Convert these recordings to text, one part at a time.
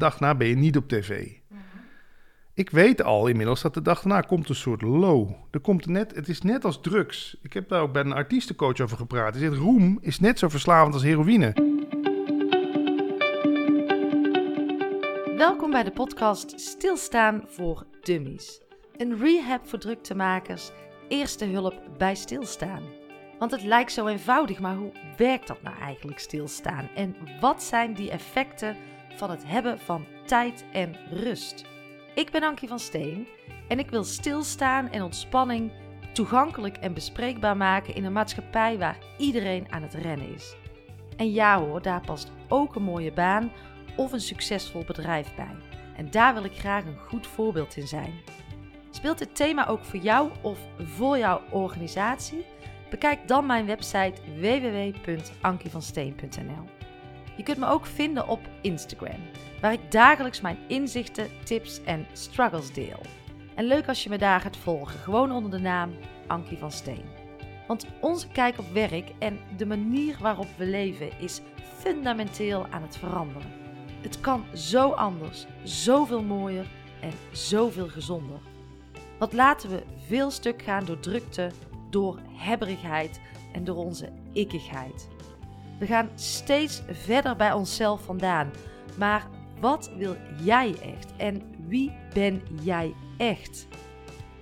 dag daarna ben je niet op tv. Ik weet al inmiddels dat de dag daarna komt een soort low. Er komt net, het is net als drugs. Ik heb daar ook bij een artiestencoach over gepraat. Hij zegt, roem is net zo verslavend als heroïne. Welkom bij de podcast Stilstaan voor Dummies. Een rehab voor druktemakers, eerste hulp bij stilstaan. Want het lijkt zo eenvoudig, maar hoe werkt dat nou eigenlijk stilstaan? En wat zijn die effecten van het hebben van tijd en rust? Ik ben Ankie van Steen en ik wil stilstaan en ontspanning toegankelijk en bespreekbaar maken in een maatschappij waar iedereen aan het rennen is. En ja hoor, daar past ook een mooie baan of een succesvol bedrijf bij. En daar wil ik graag een goed voorbeeld in zijn. Speelt dit thema ook voor jou of voor jouw organisatie? Bekijk dan mijn website www.ankievansteen.nl. Je kunt me ook vinden op Instagram, waar ik dagelijks mijn inzichten, tips en struggles deel. En leuk als je me daar gaat volgen, gewoon onder de naam Ankie van Steen. Want onze kijk op werk en de manier waarop we leven is fundamenteel aan het veranderen. Het kan zo anders, zoveel mooier en zoveel gezonder. Wat laten we veel stuk gaan door drukte, door hebberigheid en door onze ikkigheid. We gaan steeds verder bij onszelf vandaan. Maar wat wil jij echt en wie ben jij echt?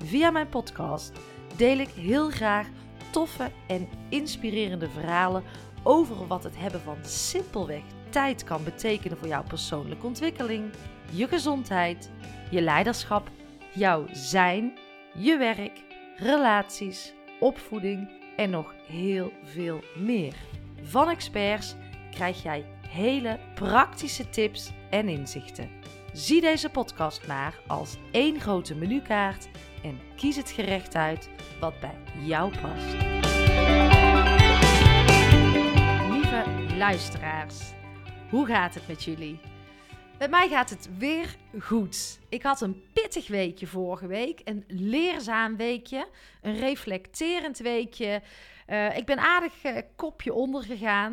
Via mijn podcast deel ik heel graag toffe en inspirerende verhalen over wat het hebben van simpelweg tijd kan betekenen voor jouw persoonlijke ontwikkeling, je gezondheid, je leiderschap, jouw zijn, je werk, relaties, opvoeding en nog heel veel meer. Van experts krijg jij hele praktische tips en inzichten. Zie deze podcast maar als één grote menukaart en kies het gerecht uit wat bij jou past. Lieve luisteraars, hoe gaat het met jullie? Bij mij gaat het weer goed. Ik had een pittig weekje vorige week, een leerzaam weekje, een reflecterend weekje. Uh, ik ben aardig uh, kopje onder gegaan.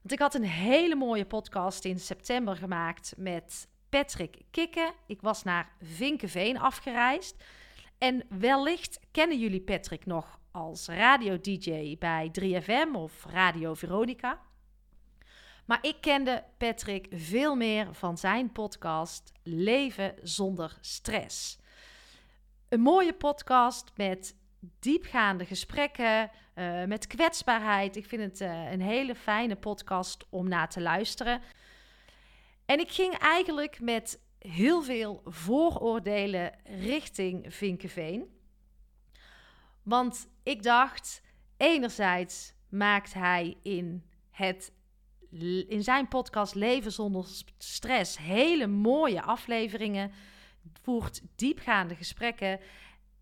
Want ik had een hele mooie podcast in september gemaakt met Patrick Kikken. Ik was naar Vinkenveen afgereisd. En wellicht kennen jullie Patrick nog als radio-dj bij 3FM of Radio Veronica. Maar ik kende Patrick veel meer van zijn podcast Leven zonder stress. Een mooie podcast met diepgaande gesprekken, uh, met kwetsbaarheid. Ik vind het uh, een hele fijne podcast om naar te luisteren. En ik ging eigenlijk met heel veel vooroordelen richting Vinkenveen. Want ik dacht, enerzijds maakt hij in het in zijn podcast Leven zonder stress hele mooie afleveringen, voert diepgaande gesprekken.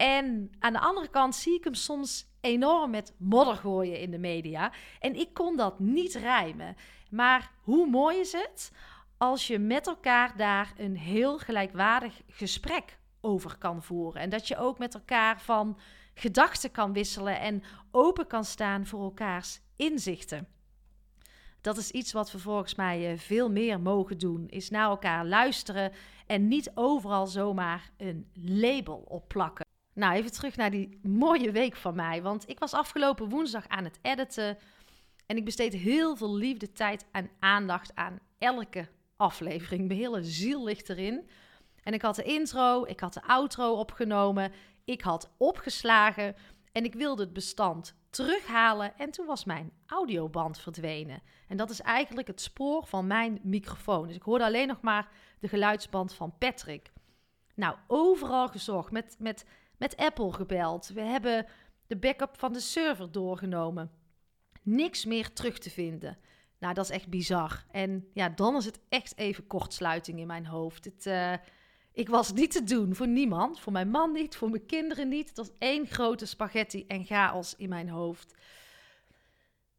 En aan de andere kant zie ik hem soms enorm met modder gooien in de media. En ik kon dat niet rijmen. Maar hoe mooi is het als je met elkaar daar een heel gelijkwaardig gesprek over kan voeren. En dat je ook met elkaar van gedachten kan wisselen en open kan staan voor elkaars inzichten. Dat is iets wat we volgens mij eh, veel meer mogen doen. Is naar elkaar luisteren en niet overal zomaar een label opplakken. Nou, even terug naar die mooie week van mij. Want ik was afgelopen woensdag aan het editen. En ik besteed heel veel liefde, tijd en aandacht aan elke aflevering. Mijn hele ziel ligt erin. En ik had de intro, ik had de outro opgenomen, ik had opgeslagen en ik wilde het bestand terughalen. En toen was mijn audioband verdwenen. En dat is eigenlijk het spoor van mijn microfoon. Dus ik hoorde alleen nog maar de geluidsband van Patrick. Nou, overal gezocht, met, met, met Apple gebeld. We hebben de backup van de server doorgenomen. Niks meer terug te vinden. Nou, dat is echt bizar. En ja, dan is het echt even kortsluiting in mijn hoofd. Het, uh, ik was niet te doen voor niemand. Voor mijn man niet, voor mijn kinderen niet. Het was één grote spaghetti en chaos in mijn hoofd.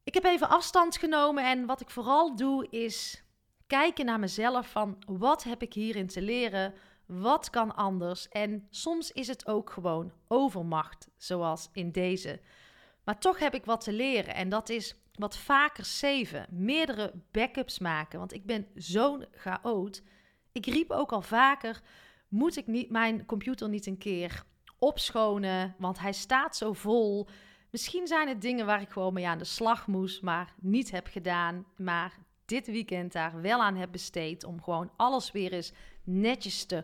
Ik heb even afstand genomen en wat ik vooral doe is kijken naar mezelf van wat heb ik hierin te leren? Wat kan anders? En soms is het ook gewoon overmacht, zoals in deze. Maar toch heb ik wat te leren en dat is wat vaker zeven, meerdere backups maken. Want ik ben zo'n chaot Ik riep ook al vaker: moet ik niet mijn computer niet een keer opschonen? Want hij staat zo vol. Misschien zijn het dingen waar ik gewoon mee aan de slag moest, maar niet heb gedaan. Maar dit weekend daar wel aan heb besteed om gewoon alles weer eens netjes te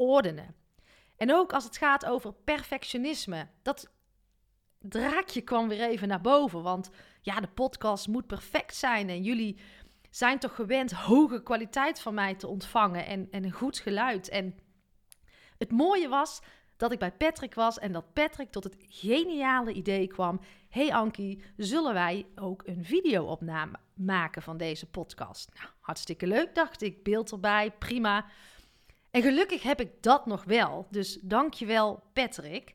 ordenen. En ook als het gaat over perfectionisme. Dat draakje kwam weer even naar boven. Want ja, de podcast moet perfect zijn. En jullie zijn toch gewend hoge kwaliteit van mij te ontvangen. En, en een goed geluid. En het mooie was dat ik bij Patrick was. En dat Patrick tot het geniale idee kwam. hey Ankie, zullen wij ook een video-opname maken van deze podcast? Nou, hartstikke leuk, dacht ik. Beeld erbij, prima. En gelukkig heb ik dat nog wel. Dus dankjewel, Patrick.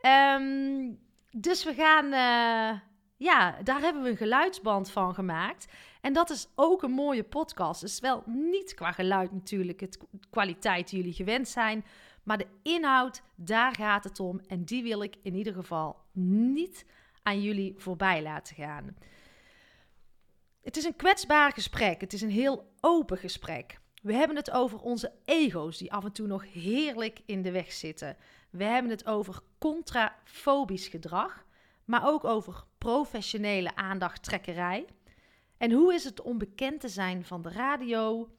Ehm, dus we gaan, uh, ja, daar hebben we een geluidsband van gemaakt. En dat is ook een mooie podcast. Dus wel niet qua geluid natuurlijk, het kwaliteit die jullie gewend zijn. Maar de inhoud, daar gaat het om. En die wil ik in ieder geval niet aan jullie voorbij laten gaan. Het is een kwetsbaar gesprek. Het is een heel open gesprek. We hebben het over onze ego's die af en toe nog heerlijk in de weg zitten. We hebben het over contrafobisch gedrag, maar ook over professionele aandachttrekkerij. En hoe is het om bekend te zijn van de radio,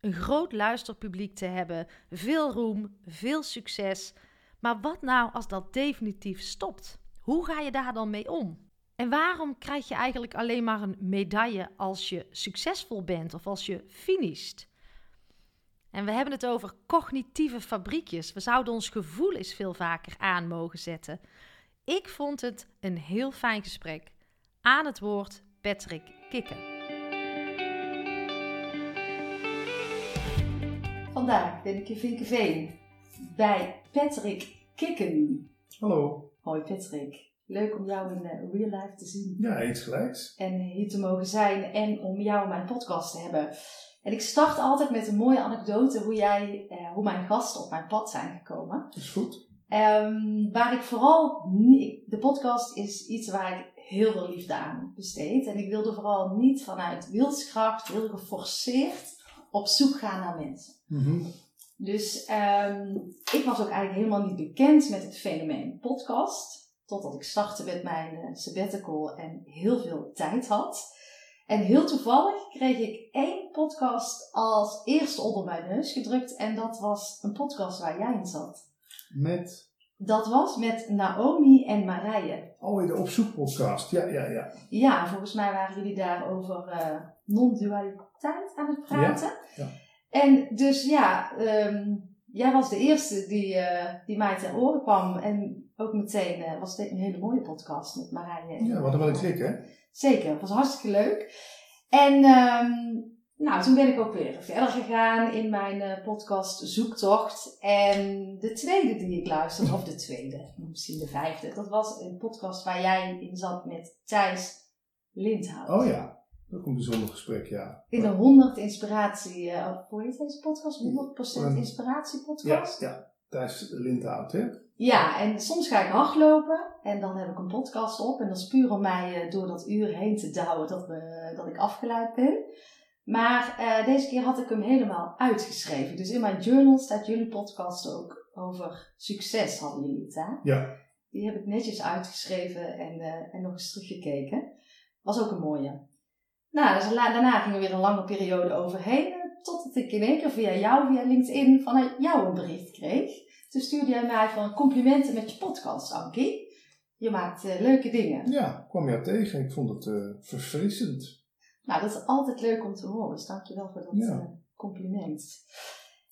een groot luisterpubliek te hebben, veel roem, veel succes. Maar wat nou als dat definitief stopt? Hoe ga je daar dan mee om? En waarom krijg je eigenlijk alleen maar een medaille als je succesvol bent of als je finisht? En we hebben het over cognitieve fabriekjes. We zouden ons gevoel eens veel vaker aan mogen zetten. Ik vond het een heel fijn gesprek. Aan het woord Patrick Kikken. Vandaag ben ik in Vinkenveen bij Patrick Kikken. Hallo. Hoi Patrick. Leuk om jou in uh, real life te zien. Ja, iets gelijks. En hier te mogen zijn en om jou in mijn podcast te hebben. En ik start altijd met een mooie anekdote hoe, jij, eh, hoe mijn gasten op mijn pad zijn gekomen. Dat is goed. Um, waar ik vooral, de podcast is iets waar ik heel veel liefde aan besteed. En ik wilde vooral niet vanuit wilskracht, heel geforceerd op zoek gaan naar mensen. Mm Dus um, ik was ook eigenlijk helemaal niet bekend met het fenomeen podcast. Totdat ik startte met mijn uh, sabbatical en heel veel tijd had. En heel toevallig kreeg ik één podcast als eerste onder mijn neus gedrukt. En dat was een podcast waar jij in zat. Met? Dat was met Naomi en Marije. Oh, de opzoekpodcast. Ja, ja, ja. Ja, volgens mij waren jullie daar over uh, non-dualiteit aan het praten. Ja, ja. En dus ja, um, jij was de eerste die, uh, die mij ter oren kwam. En ook meteen uh, was het een hele mooie podcast met Marije. Ja, wat een wel een klik, hè? Zeker, het was hartstikke leuk. En um, nou, toen ben ik ook weer verder gegaan in mijn uh, podcast Zoektocht. En de tweede die ik luisterde, of de tweede, misschien de vijfde, dat was een podcast waar jij in zat met Thijs Lindhout. Oh ja, dat is een bijzonder gesprek, ja. In de 100 inspiratie, uh, hoe heet deze podcast? 100% inspiratie podcast? Ja, ja. Thijs Lindhout, hè? Ja, en soms ga ik hardlopen en dan heb ik een podcast op. En dat is puur om mij uh, door dat uur heen te douwen dat, we, dat ik afgeleid ben. Maar uh, deze keer had ik hem helemaal uitgeschreven. Dus in mijn journal staat jullie podcast ook over succes, hadden jullie het hè? Ja. Die heb ik netjes uitgeschreven en, uh, en nog eens teruggekeken. Was ook een mooie. Nou, dus daarna ging er weer een lange periode overheen. Totdat ik in één keer via jou, via LinkedIn, vanuit jou een bericht kreeg. Toen stuurde jij mij van complimenten met je podcast, Ankie. Je maakt uh, leuke dingen. Ja, kwam jou tegen. Ik vond het uh, verfrissend. Nou, dat is altijd leuk om te horen. Dus dankjewel voor dat ja. uh, compliment.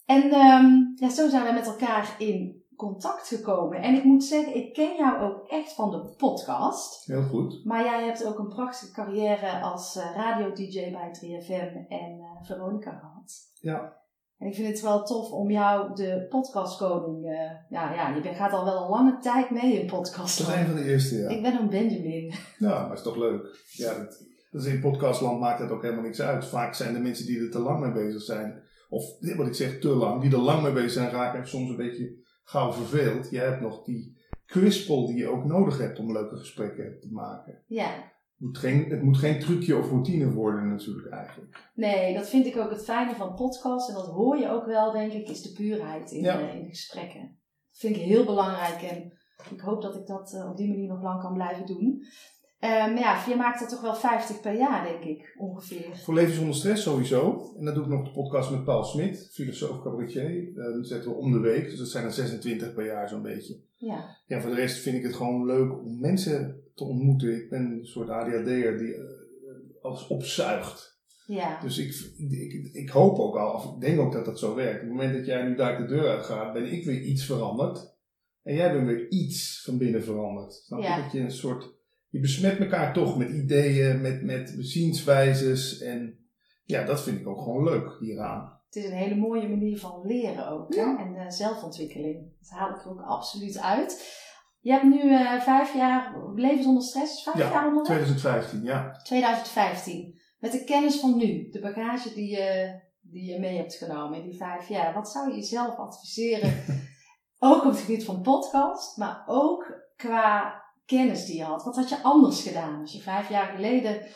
En um, ja, zo zijn we met elkaar in contact gekomen. En ik moet zeggen, ik ken jou ook echt van de podcast. Heel goed. Maar jij hebt ook een prachtige carrière als radio-dj bij 3FM en Veronica gehad. Ja. En ik vind het wel tof om jou de podcastkoning... Uh, ja, ja, je gaat al wel een lange tijd mee in podcast. Dat is een van de eerste, ja. Ik ben een Benjamin. Ja, maar is toch leuk. Ja, dat, dus in podcastland maakt het ook helemaal niks uit. Vaak zijn de mensen die er te lang mee bezig zijn... Of wat ik zeg, te lang. Die er lang mee bezig zijn, raken soms een beetje gauw verveeld. Je hebt nog die kwispel die je ook nodig hebt om leuke gesprekken te maken. Ja. Moet geen, het moet geen trucje of routine worden natuurlijk eigenlijk. Nee, dat vind ik ook het fijne van podcasts. En dat hoor je ook wel, denk ik, is de puurheid in, Ja. eh, in de gesprekken. Dat vind ik heel belangrijk. En ik hoop dat ik dat eh, op die manier nog lang kan blijven doen. Eh, maar ja, je maakt er toch wel 50 per jaar, denk ik, ongeveer. Voor Leven zonder stress sowieso. En dan doe ik nog de podcast met Paul Smit, filosoof cabaretier. Dan zetten we om de week, dus dat zijn er 26 per jaar zo'n beetje. Ja, Ja, voor de rest vind ik het gewoon leuk om mensen te ontmoeten. Ik ben een soort ADHD'er die eh, alles opzuigt. ja. Dus ik, ik, ik hoop ook al, of ik denk ook dat dat zo werkt. Op het moment dat jij nu daar de deur uit gaat, ben ik weer iets veranderd. En jij bent weer iets van binnen veranderd. Snap je? Ja. Dat je een soort, je besmet elkaar toch met ideeën, met, met zienswijzes. En ja, dat vind ik ook gewoon leuk hieraan. Het is een hele mooie manier van leren ook. Ja. Hè? En eh, zelfontwikkeling. Dat haal ik er ook absoluut uit. Je hebt nu eh, vijf jaar leven zonder stress. Vijf Ja, jaar onderweg? 2015, ja. 2015. Met de kennis van nu. De bagage die je, die je mee hebt genomen in die vijf jaar. Wat zou je jezelf adviseren? ook op het gebied van podcast. Maar ook qua kennis die je had. Wat had je anders gedaan als je vijf jaar geleden...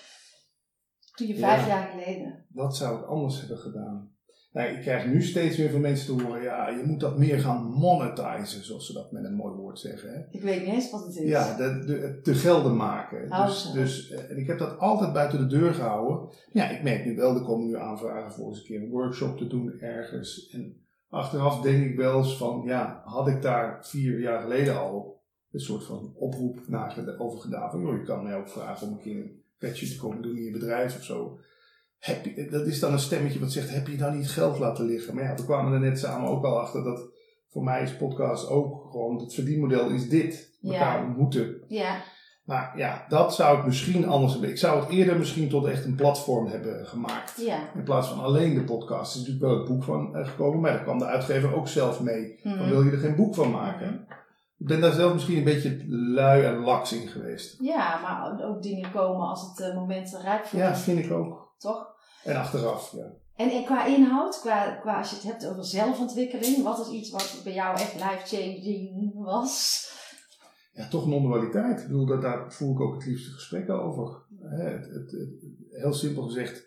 Toen je vijf Ja. jaar geleden... Wat zou ik anders hebben gedaan? Nou, ik krijg nu steeds meer van mensen te horen, ja, je moet dat meer gaan monetizen, zoals ze dat met een mooi woord zeggen. Hè? Ik weet niet eens wat het is. Ja, de, te gelden maken. Oh, dus, dus, eh, en ik heb dat altijd buiten de deur gehouden. Ja, ik merk nu wel, er komen nu aanvragen voor eens een keer een workshop te doen ergens. En achteraf denk ik wel eens van, ja, had ik daar vier jaar geleden al een soort van oproep over gedaan. Van, joh, je kan mij ook vragen om een keer een patchje te komen doen in je bedrijf of zo. Heb je, dat is dan een stemmetje wat zegt, heb je dan niet geld laten liggen? Maar ja, we kwamen er net samen ook al achter dat voor mij is podcast ook gewoon, het verdienmodel is dit. Elkaar Ja. ontmoeten. Ja, Maar ja, dat zou ik misschien anders hebben. Ik zou het eerder misschien tot echt een platform hebben gemaakt. ja. In plaats van alleen de podcast. Er is natuurlijk wel het boek van eh, gekomen, maar daar kwam de uitgever ook zelf mee. Mhm. Dan wil je er geen boek van maken. Ik ben daar zelf misschien een beetje lui en laks in geweest. Ja, maar ook dingen komen als het eh, moment rijp voor Ja, vind ik ook. Toch? En achteraf, ja. En, en qua inhoud, qua, qua als je het hebt over zelfontwikkeling, wat is iets wat bij jou echt life-changing was? Ja, toch non-dualiteit. Ik bedoel, dat, daar voer ik ook het liefste gesprekken over. Het, het, het- heel simpel gezegd,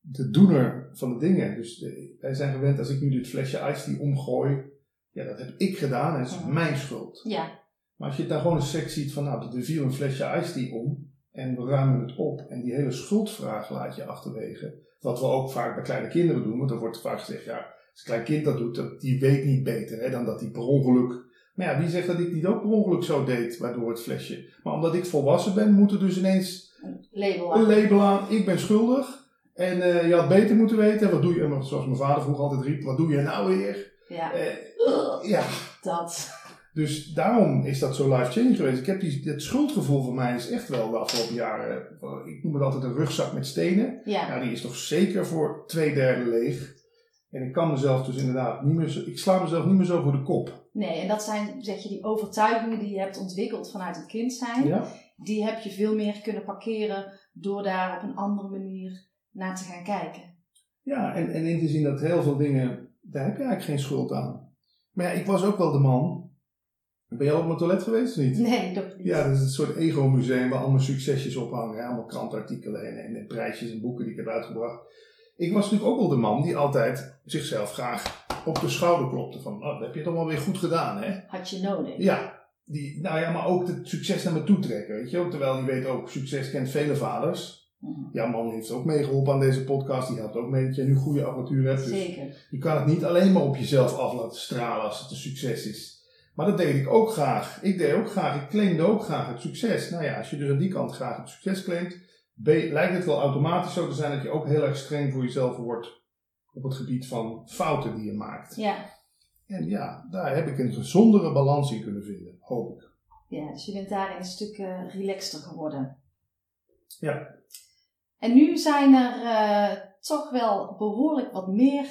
de doener van de dingen. Dus de- wij zijn gewend, als ik nu dit flesje ice die omgooi, ja, dat heb ik gedaan en het is Mhm. mijn schuld. Ja, Maar als je het dan gewoon een sec ziet van, nou, er viel een flesje ice die om en we ruimen het op en die hele schuldvraag laat je achterwege. Wat we ook vaak bij kleine kinderen doen, want er wordt vaak gezegd, ja, als een klein kind dat doet, dat, die weet niet beter hè, dan dat hij per ongeluk. Maar ja, wie zegt dat ik niet ook per ongeluk zo deed, waardoor het flesje. Maar omdat ik volwassen ben, moet er dus ineens een label een aan. label aan, ik ben schuldig. En eh, je had beter moeten weten, wat doe je, zoals mijn vader vroeger altijd riep, wat doe je nou weer? Ja, Eh, ja, dat. Dus daarom is dat zo life-changing geweest. Ik heb die, het schuldgevoel van mij is echt wel de afgelopen jaren. eh, Ik noem het altijd een rugzak met stenen. Ja, Ja, die is toch zeker voor twee derde leeg. En ik kan mezelf dus inderdaad niet meer zo, ik sla mezelf niet meer zo voor de kop. nee, en dat zijn, zeg je, die overtuigingen die je hebt ontwikkeld vanuit het kind zijn. Ja? Die heb je veel meer kunnen parkeren door daar op een andere manier naar te gaan kijken. Ja, en, en in te zien dat heel veel dingen, daar heb je eigenlijk geen schuld aan. Maar ja, ik was ook wel de man. Ben jij al op mijn toilet geweest of niet? Nee, toch niet. Ja, dat is een soort ego-museum waar allemaal succesjes op hangen. hè. Allemaal krantartikelen en, en, en prijsjes en boeken die ik heb uitgebracht. Ik was natuurlijk ook wel de man die altijd zichzelf graag op de schouder klopte. Van, oh, dat heb je toch wel weer goed gedaan, hè? Had je nodig. Ja, die, nou ja, maar ook het succes naar me toe trekken, weet je wel. Terwijl je weet ook, succes kent vele vaders. Mhm. Jouw man heeft ook meegeholpen aan deze podcast. Die helpt ook mee dat je nu goede apparatuur hebt. Dus Zeker. je kan het niet alleen maar op jezelf af laten stralen als het een succes is. Maar dat deed ik ook graag. Ik deed ook graag, ik claimde ook graag het succes. Nou ja, als je dus aan die kant graag het succes claimt, lijkt het wel automatisch zo te zijn dat je ook heel erg streng voor jezelf wordt op het gebied van fouten die je maakt. Ja. En ja, daar heb ik een gezondere balans in kunnen vinden, hoop ik. ja, dus je bent daarin een stuk eh, relaxter geworden. Ja. En nu zijn er eh, toch wel behoorlijk wat meer.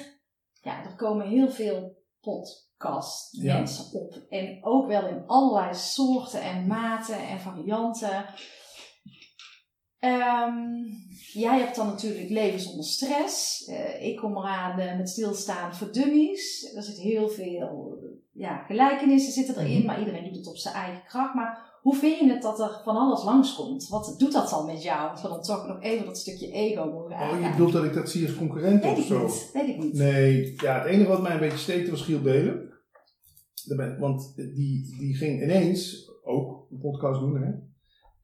Ja, er komen heel veel podcast Ja. mensen op. En ook wel in allerlei soorten en maten en varianten. Ehm, jij hebt dan natuurlijk leven zonder stress. Eh, ik kom eraan eh, met stilstaan voor dummies. Er zit heel veel ja, gelijkenissen zitten erin, Mhm. maar iedereen doet het op zijn eigen kracht. Maar Hoe vind je het dat er van alles langskomt? Wat doet dat dan met jou? Als we dan toch nog even dat stukje ego mogen Oh, je bedoelt dat ik dat zie als concurrent Weet of ik zo? niet. Weet ik niet. Nee, ja, het enige wat mij een beetje steekte was Giel Belen. Want die, die ging ineens ook een podcast doen, hè?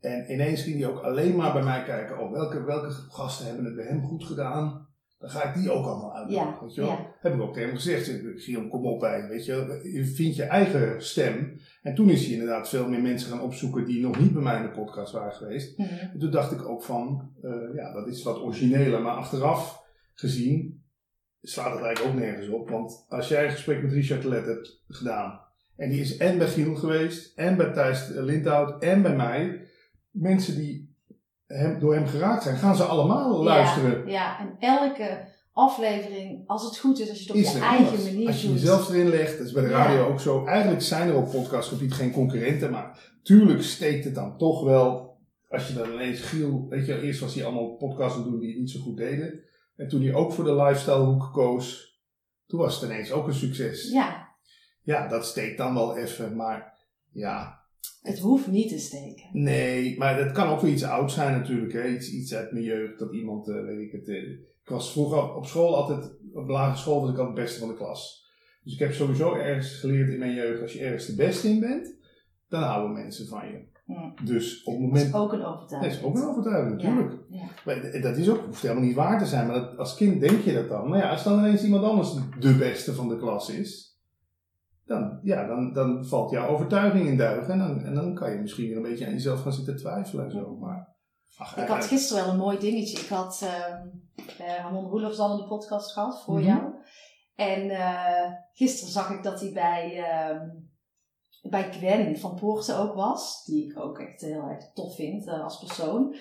En ineens ging hij ook alleen maar bij mij kijken. Oh, welke, welke gasten hebben het bij hem goed gedaan? Dan ga ik die ook allemaal uit. Ja, weet je wel? ja. Heb ik ook tegen hem gezegd. Giel, kom op bij. Weet je, wel. je vindt je eigen stem. En toen is hij inderdaad veel meer mensen gaan opzoeken die nog niet bij mij in de podcast waren geweest. Mhm. En toen dacht ik ook van, eh, ja, dat is wat origineler. Maar achteraf gezien slaat het eigenlijk ook nergens op. Want als jij een gesprek met Richard Let hebt gedaan. En die is en bij Giel geweest, en bij Thijs Lindhout, en bij mij. Mensen die hem, door hem geraakt zijn, gaan ze allemaal luisteren. Ja, ja, en elke aflevering, als het goed is, als je het op Is je eigen anders. manier Als je doet. jezelf erin legt, dat is bij de Ja. radio ook zo. Eigenlijk zijn er op podcastgebied geen concurrenten, maar tuurlijk steekt het dan toch wel. Als je dan ineens Giel, weet je, eerst was hij allemaal het doen die het niet zo goed deden. En toen hij ook voor de lifestyle hoek koos, toen was het ineens ook een succes. Ja, Ja, dat steekt dan wel even, maar ja, het hoeft niet te steken. nee, maar dat kan ook weer iets oud zijn natuurlijk. Hè? Iets, iets uit mijn jeugd, dat iemand, eh, weet ik het. Ik was vroeger op school altijd, op de lagere school was ik altijd het beste van de klas. Dus ik heb sowieso ergens geleerd in mijn jeugd, als je ergens de beste in bent, dan houden mensen van je. Dus op het Dat moment... is ook een Dat overtuiging. is ook een overtuiging, natuurlijk. Ja. Maar dat is ook, hoeft helemaal niet waar te zijn, maar dat, als kind denk je dat dan. Maar ja, als dan ineens iemand anders de beste van de klas is, dan, ja, dan, dan valt jouw overtuiging in duigen. En dan, en dan kan je misschien weer een beetje aan jezelf gaan zitten twijfelen en zo. Maar, ach, Ik had gisteren wel een mooi dingetje. Ik had ehm eh, Ramon Roelofs dan in de podcast gehad voor Mhm. jou. En eh, gisteren zag ik dat hij bij, ehm, bij Gwen van Poorten ook was. Die ik ook echt heel erg tof vind eh, als persoon.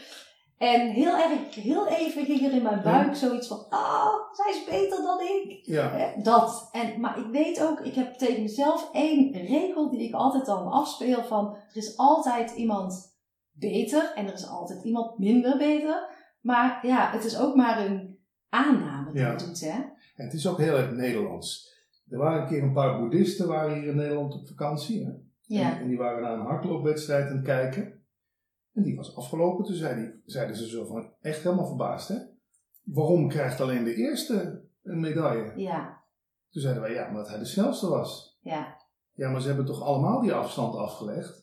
En heel erg, heel even ging er in mijn buik zoiets van... Ah, zij is beter dan ik. Ja, Eh, Dat. En, maar ik weet ook, ik heb tegen mezelf één regel die ik altijd dan afspeel van... Er is altijd iemand beter en er is altijd iemand minder beter. Maar ja, het is ook maar een aanname die Ja. je doet, hè? en het is ook heel erg Nederlands. Er waren een keer een paar boeddhisten waren hier in Nederland op vakantie. Hè? Ja. En, en die waren naar een hardloopwedstrijd aan het kijken. En die was afgelopen. Toen zei die, zeiden ze zo van, echt helemaal verbaasd hè. Waarom krijgt alleen de eerste een medaille? Ja, Toen zeiden wij, ja, omdat hij de snelste was. ja. Ja, maar ze hebben toch allemaal die afstand afgelegd?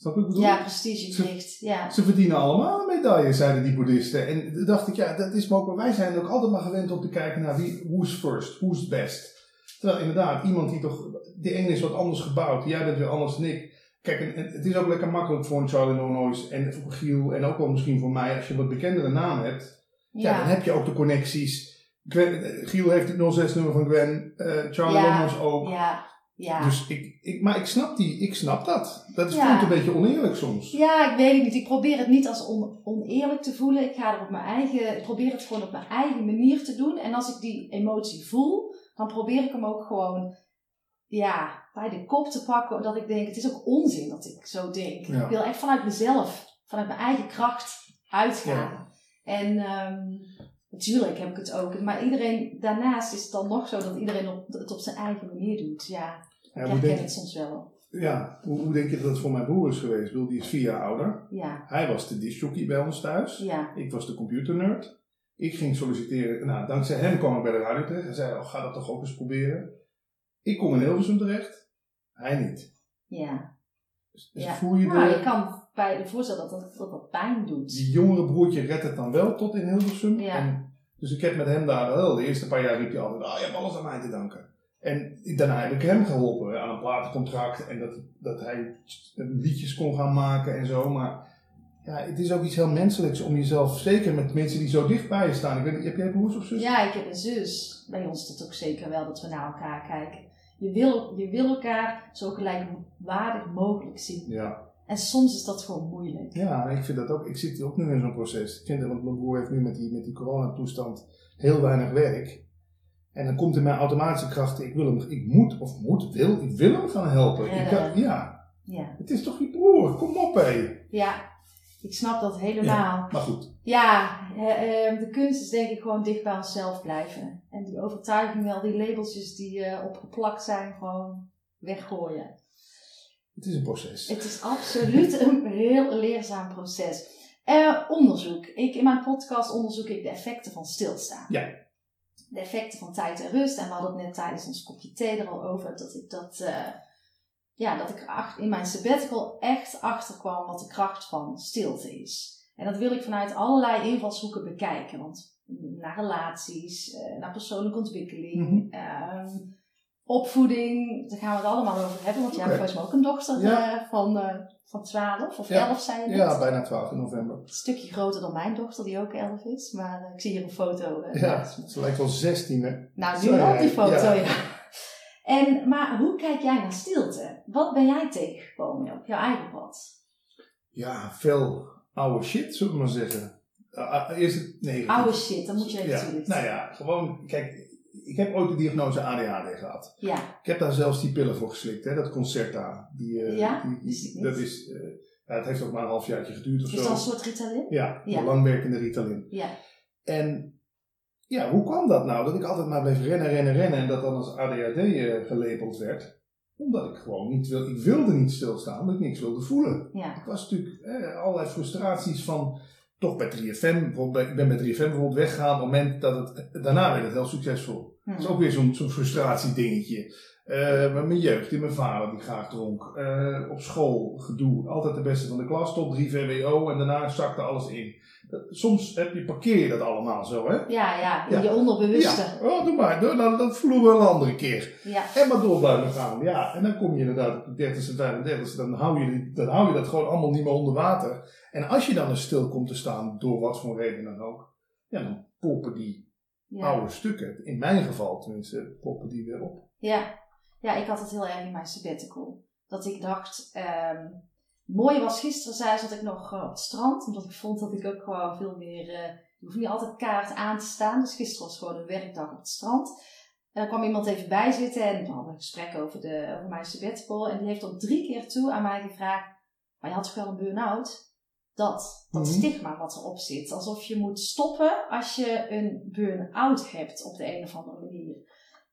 Snap je wat ik bedoel? Ja, prestigegericht. Ja. Ze verdienen allemaal een medaille, zeiden die boeddhisten. En toen dacht ik, ja, dat is maar ook, wij zijn ook altijd maar gewend om te kijken naar wie, who's first, who's best. Terwijl inderdaad, iemand die toch, de ene is wat anders gebouwd, jij bent weer anders dan ik. Kijk, en, en het is ook lekker makkelijk voor een Charlie Nonois en voor Giel en ook wel misschien voor mij, als je wat bekendere naam hebt. Ja, dan heb je ook de connecties. Gwen, Giel heeft het 06-nummer van Gwen, eh, Charlie Ja, Nonois ook. Ja. Ja. Dus ik, ik, maar ik snap, die, ik snap dat. Dat is, Ja. voelt een beetje oneerlijk soms. Ja, ik weet het niet. Ik probeer het niet als on- oneerlijk te voelen. Ik ga er op mijn eigen, ik probeer het gewoon op mijn eigen manier te doen. En als ik die emotie voel, dan probeer ik hem ook gewoon, ja, bij de kop te pakken. Dat ik denk, het is ook onzin dat ik zo denk. Ja. Ik wil echt vanuit mezelf, vanuit mijn eigen kracht uitgaan. En ehm, natuurlijk heb ik het ook. Maar iedereen, daarnaast is het dan nog zo dat iedereen op, het op zijn eigen manier doet. Ja, Ja, herken denk, het soms wel. ja, hoe, hoe denk je dat het voor mijn broer is geweest? Ik bedoel, die is vier jaar ouder. Ja, Hij was de discjockey bij ons thuis. ja, Ik was de computernerd. Ik ging solliciteren. Nou, dankzij hem kwam ik bij de radio terecht. Hij zei, oh, ga dat toch ook eens proberen. Ik kom in Hilversum terecht. Hij niet. ja. Dus, dus Ja. voel je Nou, de... je kan bij de voorstellen dat dat, dat dat pijn doet. Die jongere broertje redt het dan wel tot in Hilversum. Ja. En, dus ik heb met hem daar wel, de eerste paar jaar riep hij altijd, oh, je hebt alles aan mij te danken. En daarna heb ik hem geholpen aan een platencontract en dat, dat hij liedjes kon gaan maken en zo. Maar ja, het is ook iets heel menselijks om jezelf, zeker met mensen die zo dicht bij je staan. Ik weet heb jij broers of zus? Ja, ik heb een zus. Bij ons is het ook zeker wel dat we naar elkaar kijken. Je wil, je wil elkaar zo gelijkwaardig mogelijk zien. Ja. En soms is dat gewoon moeilijk. Ja, ik vind dat ook. Ik zit ook nu in zo'n proces. Ik vind dat, want mijn broer heeft nu met die, met die coronatoestand heel weinig werk. En dan komt in mijn automatische krachten, ik wil hem, ik moet of moet, wil, ik wil hem gaan helpen. Ik kan- Redden. ja, Ja, het is toch je broer, kom op hé. ja ik snap dat helemaal. Maar goed, Ja, eh, eh, de kunst is denk ik gewoon dicht bij onszelf blijven. En die overtuiging wel, die labeltjes die eh, opgeplakt zijn, gewoon weggooien. Het is een proces. Het is absoluut een heel leerzaam proces. Onderzoek. Ik, in mijn podcast onderzoek ik de effecten van stilstaan. Ja. De effecten van tijd en rust. En we hadden het net tijdens ons kopje thee er al over dat ik dat, uh, ja, dat ik in mijn sabbatical echt achterkwam wat de kracht van stilte is. En dat wil ik vanuit allerlei invalshoeken bekijken. Want naar relaties, uh, naar persoonlijke ontwikkeling, mm -hmm. opvoeding, daar gaan we het allemaal over hebben. Want jij hebt volgens mij ook een dochter ja. van van 12 of 11 zijn net? Ja, bijna 12 in november. Een stukje groter dan mijn dochter, die ook 11 is. Maar uh, ik zie hier een foto. Uh, ja, ze lijkt wel 16 hè? Nou, nu op die foto, ja. ja. En, maar hoe kijk jij naar stilte? Wat ben jij tegengekomen op jouw eigen pad? Ja, veel oude shit, zullen we maar zeggen. Uh, eerst het negatief. Oude shit, dan moet je even ja. Nou ja, gewoon, kijk, ik heb ooit de diagnose ADHD gehad. Ja. Ik heb daar zelfs die pillen voor geslikt, hè, dat Concerta. Die, uh, ja, die, dat is, uh, ja, het heeft ook maar een halfjaartje geduurd of is zo. Is dat een soort Ritalin? Ja, ja. langwerkende Ritalin. Ja. En ja, hoe kwam dat nou? Dat ik altijd maar bleef rennen, rennen, rennen en dat dan als ADHD uh, eh, gelabeld werd. Omdat ik gewoon niet wil, ik wilde niet stilstaan, omdat ik niks wilde voelen. Ja. Ik was natuurlijk eh, allerlei frustraties van toch bij 3FM, ik ben bij 3FM bijvoorbeeld weggegaan op het moment dat het, daarna werd het heel succesvol. Dat is ook weer zo'n zo'n frustratiedingetje. Uh, mijn jeugd, in mijn vader die graag dronk. Uh, op school, gedoe. Altijd de beste van de klas, tot 3 VWO en daarna zakte alles in. Soms heb je, parkeer je dat allemaal zo, hè? Ja, ja, in je onderbewuste. Ja, oh, doe maar. Doe, nou, dat voelen we een andere keer. Ja. En maar door blijven gaan. Ja, en dan kom je inderdaad op de 30ste, 35ste, dan hou, je, dan hou je dat gewoon allemaal niet meer onder water. En als je dan eens stil komt te staan, door wat voor reden dan ook, ja, dan poppen die ja. oude stukken. In mijn geval tenminste, poppen die weer op. Ja. ja, ik had het heel erg in mijn sabbatical. Dat ik dacht, um, mooi was gisteren, zei zat ik nog uh, op het strand. Omdat ik vond dat ik ook gewoon veel meer, uh, je hoeft niet altijd kaart aan te staan. Dus gisteren was gewoon een werkdag op het strand. En dan kwam iemand even bij zitten en we hadden een gesprek over, de, over mijn sabbatical. En die heeft op drie keer toe aan mij gevraagd, maar je had toch wel een burn-out? Dat, dat mm -hmm. stigma wat erop zit. Alsof je moet stoppen als je een burn-out hebt op de een of andere manier.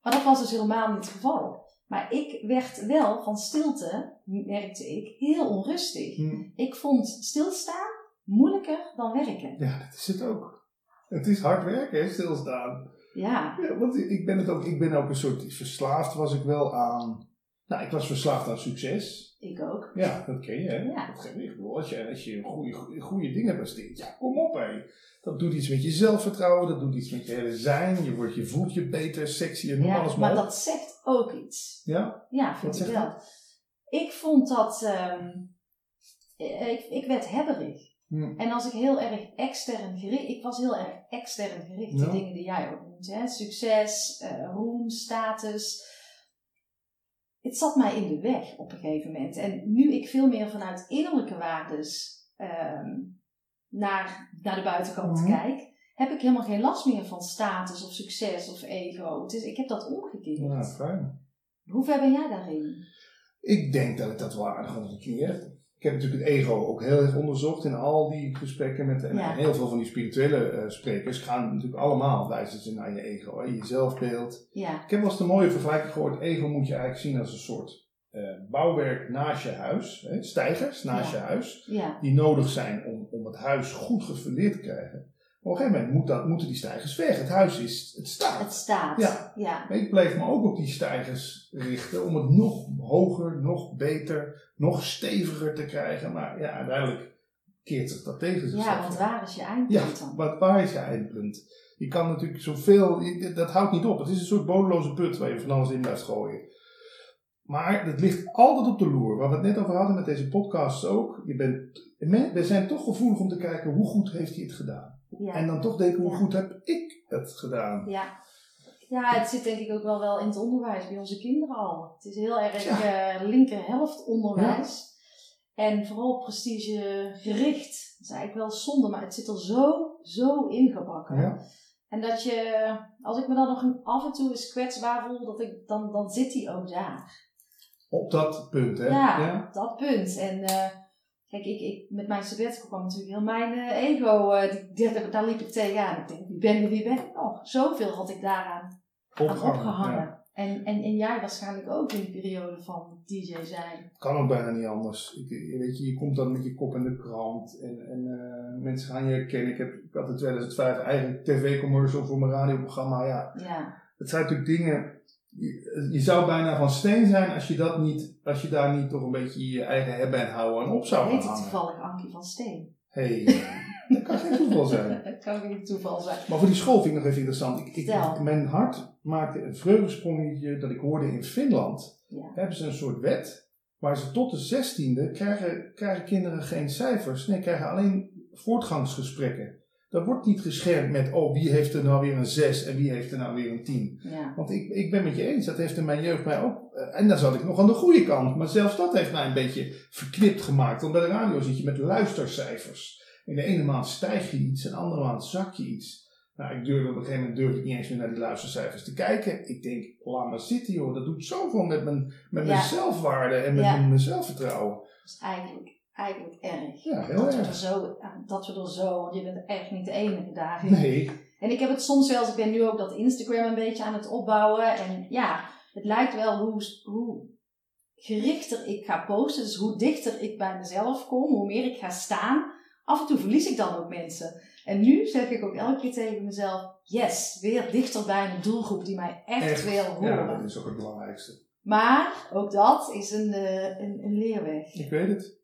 Maar dat was dus helemaal niet het geval. Maar ik werd wel van stilte, merkte ik, heel onrustig. Mm. Ik vond stilstaan moeilijker dan werken. Ja, dat is het ook. Het is hard werken, hè, stilstaan. Ja. ja. Want ik ben, het ook, ik ben ook een soort verslaafd was ik wel aan. Nou, ik was verslaafd aan succes. Ik ook. Ja, dat ken je, hè? Ja. Dat geeft ik Als je, als je goede, goede dingen presteert, ja, kom op, hé. Dat doet iets met je zelfvertrouwen, dat doet iets met je hele zijn. Je, wordt, je voelt je beter, sexier, noem ja, alles maar maar dat zegt ook iets. Ja? Ja, vind ik wel. Ik vond dat... Um, ik, ik werd hebberig. Hm. En als ik heel erg extern gericht... Ik was heel erg extern gericht. Ja. Die dingen die jij ook noemt. Hè? Succes, uh, roem, status het zat mij in de weg op een gegeven moment. En nu ik veel meer vanuit innerlijke waardes um, naar, naar de buitenkant Mhm. kijk, heb ik helemaal geen last meer van status of succes of ego. Het is, ik heb dat omgekeerd. Ja, fijn. Hoe ver ben jij daarin? Ik denk dat ik dat wel aardig onder de knie heb. Ik heb natuurlijk het ego ook heel erg onderzocht in al die gesprekken met en Ja. heel veel van die spirituele eh, sprekers gaan natuurlijk allemaal wijzen ze naar je ego, hè, je zelfbeeld. Ja, Ik heb wel eens de mooie vergelijking gehoord. Ego moet je eigenlijk zien als een soort eh, bouwwerk naast je huis. Hè, stijgers naast Ja. je huis. Die nodig zijn om, om het huis goed gefundeerd te krijgen. Op een gegeven moment moet dat, moeten die stijgers weg. Het huis is, het staat. het staat. Ja. ja. Maar ik bleef me ook op die stijgers richten om het nog hoger, nog beter, nog steviger te krijgen. Maar ja, uiteindelijk keert zich dat tegen zichzelf. Ja, want waar is je Ja, eindpunt dan? wat, waar is je eindpunt? Je kan natuurlijk zoveel, dat houdt niet op. Het is een soort bodeloze put waar je van alles in blijft gooien. Maar het ligt altijd op de loer. Waar we het net over hadden met deze podcasts ook. Je bent, we zijn toch gevoelig om te kijken hoe goed heeft hij het gedaan. Ja. En dan toch denken hoe Ja. goed heb ik het gedaan. Ja. ja, het zit denk ik ook wel wel in het onderwijs bij onze kinderen al. Het is heel erg Ja. eh, linkerhelft onderwijs. En vooral prestigegericht. Dat is eigenlijk wel zonde, maar het zit er zo, zo ingebakken. Ja. En dat je, als ik me dan nog af en toe eens kwetsbaar voel, dat ik, dan, dan zit hij ook daar. Op dat punt, hè? Ja, dat punt. En eh, kijk, ik, ik, met mijn sabbatical kwam natuurlijk heel mijn eh, ego, eh, die, die- daar liep ik tegenaan. Ik denk, wie ben ik, wie ben ik nog? Zoveel had ik daaraan aan Opgehangen, opgehangen. ja. En, en, en jij waarschijnlijk ook in de periode van DJ zijn. Kan ook bijna niet anders. Ik, je weet je, je komt dan met je kop in de krant en, en eh, mensen gaan je herkennen. Ik, heb, ik had in 2005 eigen tv-commercial voor mijn radioprogramma. Ja, Ja, het zijn natuurlijk dingen. Je, zou bijna van steen zijn als je, dat niet, als je daar niet toch een beetje je eigen hebben en houden en op zou gaan heet het hangen. toevallig Ankie van Steen. hey, eh, dat kan geen toeval zijn. Het kan geen toeval zijn. Maar voor die school vind ik nog even interessant. Ik, mijn hart maakte een vreugdesprongetje dat ik hoorde in Finland. Ja. Hebben ze een soort wet waar ze tot de zestiende krijgen, krijgen kinderen geen cijfers. Nee, krijgen alleen voortgangsgesprekken. Dat wordt niet geschermd met, oh, wie heeft er nou weer een 6 en wie heeft er nou weer een 10. Ja. Want ik, ik ben met je eens, dat heeft in mijn jeugd mij ook. eh, En dan zat ik nog aan de goede kant. Maar zelfs dat heeft mij een beetje verknipt gemaakt. Want bij de radio zit je met luistercijfers. In de ene maand stijg je iets, en de andere maand zak je iets. Nou, ik durfde op een gegeven moment durfde ik niet eens meer naar die luistercijfers te kijken. Ik denk, laat maar zitten joh. Dat doet zoveel met mijn, met mijn Ja. zelfwaarde en met Ja. mijn zelfvertrouwen. Eigenlijk, eigenlijk erg. Ja, heel dat, we er zo, dat we er zo, want je bent echt niet de enige daarin. Nee, En ik heb het soms wel, ik ben nu ook dat Instagram een beetje aan het opbouwen. En ja, het lijkt wel hoe, hoe gerichter ik ga posten, dus hoe dichter ik bij mezelf kom, hoe meer ik ga staan. Af en toe verlies ik dan ook mensen. En nu zeg ik ook elke keer tegen mezelf, yes, weer dichter bij mijn doelgroep die mij echt, Echt, wil horen. ja, dat is ook het belangrijkste. Maar ook dat is een, eh, een, een leerweg. Ik weet het.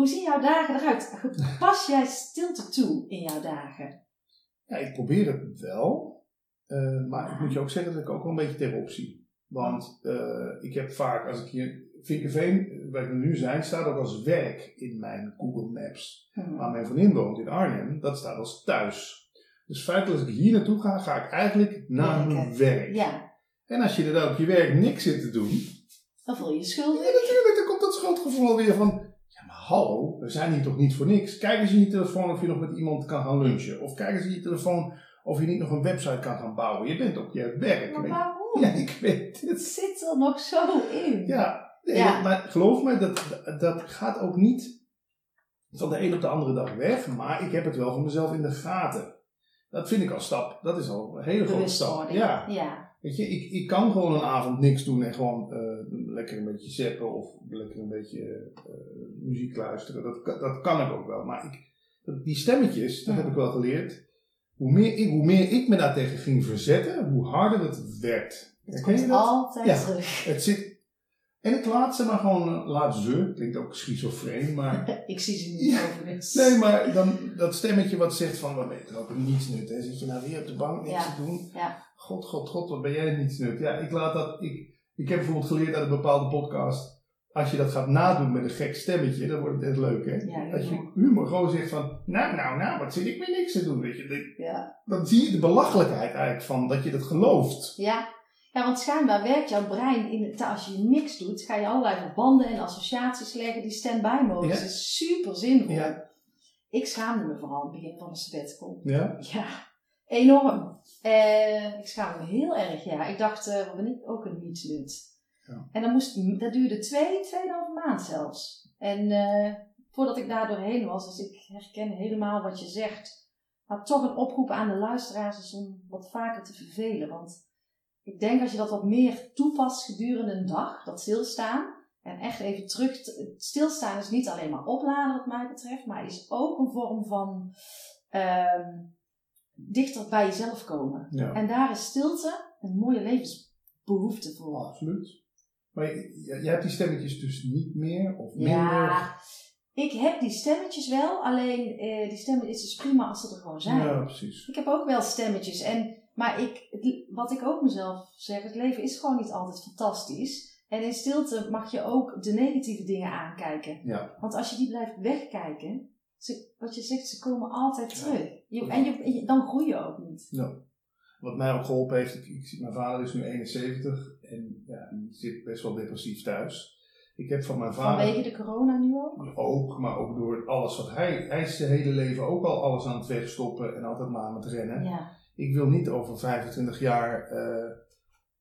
Hoe zien jouw dagen eruit? Pas jij stilte toe in jouw dagen? Ja, ik probeer het wel. eh, maar ik moet je ook zeggen dat ik ook wel een beetje tegenop zie. Want eh, ik heb vaak, als ik hier... Vinkenveen, waar we nu zijn, staat ook als werk in mijn Google Maps. Hm. Waar mijn vriendin woont in Arnhem, dat staat als thuis. Dus feitelijk als ik hier naartoe ga, ga ik eigenlijk naar mijn werk. Ja, En als je er dan op je werk niks zit te doen, dan voel je je ja, schuldig. natuurlijk, dan komt dat schuldgevoel alweer van... Hallo, we zijn hier toch niet voor niks? Kijk eens in je telefoon of je nog met iemand kan gaan lunchen. Of kijk eens in je telefoon of je niet nog een website kan gaan bouwen. Je bent op je werk. Maar waarom? Ja, ik weet Het het. zit er nog zo in. Ja, nee, Ja. maar geloof me, dat, dat gaat ook niet van de een op de andere dag weg. Maar ik heb het wel van mezelf in de gaten. Dat vind ik al stap. Dat is al een hele grote stap. Ja. ja. Weet je, ik, ik kan gewoon een avond niks doen en gewoon eh, lekker een beetje zappen of lekker een beetje eh, muziek luisteren. Dat, kan- dat kan ik ook wel. Maar ik, die stemmetjes, dat Ja. heb ik wel geleerd. Hoe meer, ik, hoe meer ik me daartegen ging verzetten, hoe harder het werd. Het je komt dat? altijd Ja. terug. Het zit. En ik laat ze maar gewoon, eh, laat ze, klinkt ook schizofreen, maar. Ik zie ze niet Ja. overigens. Nee, maar dan dat stemmetje wat zegt van, wat ben je ook een nietsnut, hè? Zit je nou weer op de bank niks Ja. te doen? Ja. God, god, god, wat ben jij een nietsnut. Ja, ik laat dat, ik, ik heb bijvoorbeeld geleerd uit een bepaalde podcast, als je dat gaat nadoen met een gek stemmetje, dan wordt het echt leuk, hè? Ja, als je humor. gewoon zegt van, nou, nou, nou, wat zit ik weer niks te doen, weet je. Dan- Ja. Dan zie je de belachelijkheid eigenlijk van, dat je dat gelooft. Ja. ja, want schijnbaar werkt jouw brein, in het, als je niks doet, ga je allerlei verbanden en associaties leggen die stand-by modus. Ja. Dat is super zinvol. Ja. Ik schaamde me vooral aan het begin van de sabbatical. Ja? Ja, enorm. Eh, ik schaamde me heel erg, ja. Ik dacht, eh, wat ben ik ook een nietsnut. Ja. En dan moest, dat duurde twee, tweeënhalve maand zelfs. En eh, voordat ik daar doorheen was, dus ik herken helemaal wat je zegt. Maar toch een oproep aan de luisteraars is om wat vaker te vervelen. Want ik denk als je dat wat meer toepast gedurende een dag, dat stilstaan. En echt even terug, te- stilstaan is niet alleen maar opladen wat mij betreft, maar is ook een vorm van ehm, dichter bij jezelf komen. Ja. En daar is stilte een mooie levensbehoefte voor. Absoluut. Maar je- jij hebt die stemmetjes dus niet meer of minder. Ja, ik heb die stemmetjes wel, alleen eh, die stemmetjes is prima als ze er gewoon zijn. Ja, precies. Ik heb ook wel stemmetjes, en, maar ik, wat ik ook mezelf zeg, het leven is gewoon niet altijd fantastisch. En in stilte mag je ook de negatieve dingen aankijken. Ja. Want als je die blijft wegkijken, ze, wat je zegt, ze komen altijd Ja. terug. Je, en je, dan groei je ook niet. Ja. Wat mij ook geholpen heeft, ik, ik, zie- mijn vader is nu 71 en ja, die zit best wel depressief thuis. Ik heb van mijn vader Vanwege de corona nu ook. ook, maar ook door alles wat hij, hij is zijn hele leven ook al alles aan het wegstoppen en altijd maar aan het rennen. Ja, Ik wil niet over 25 jaar eh,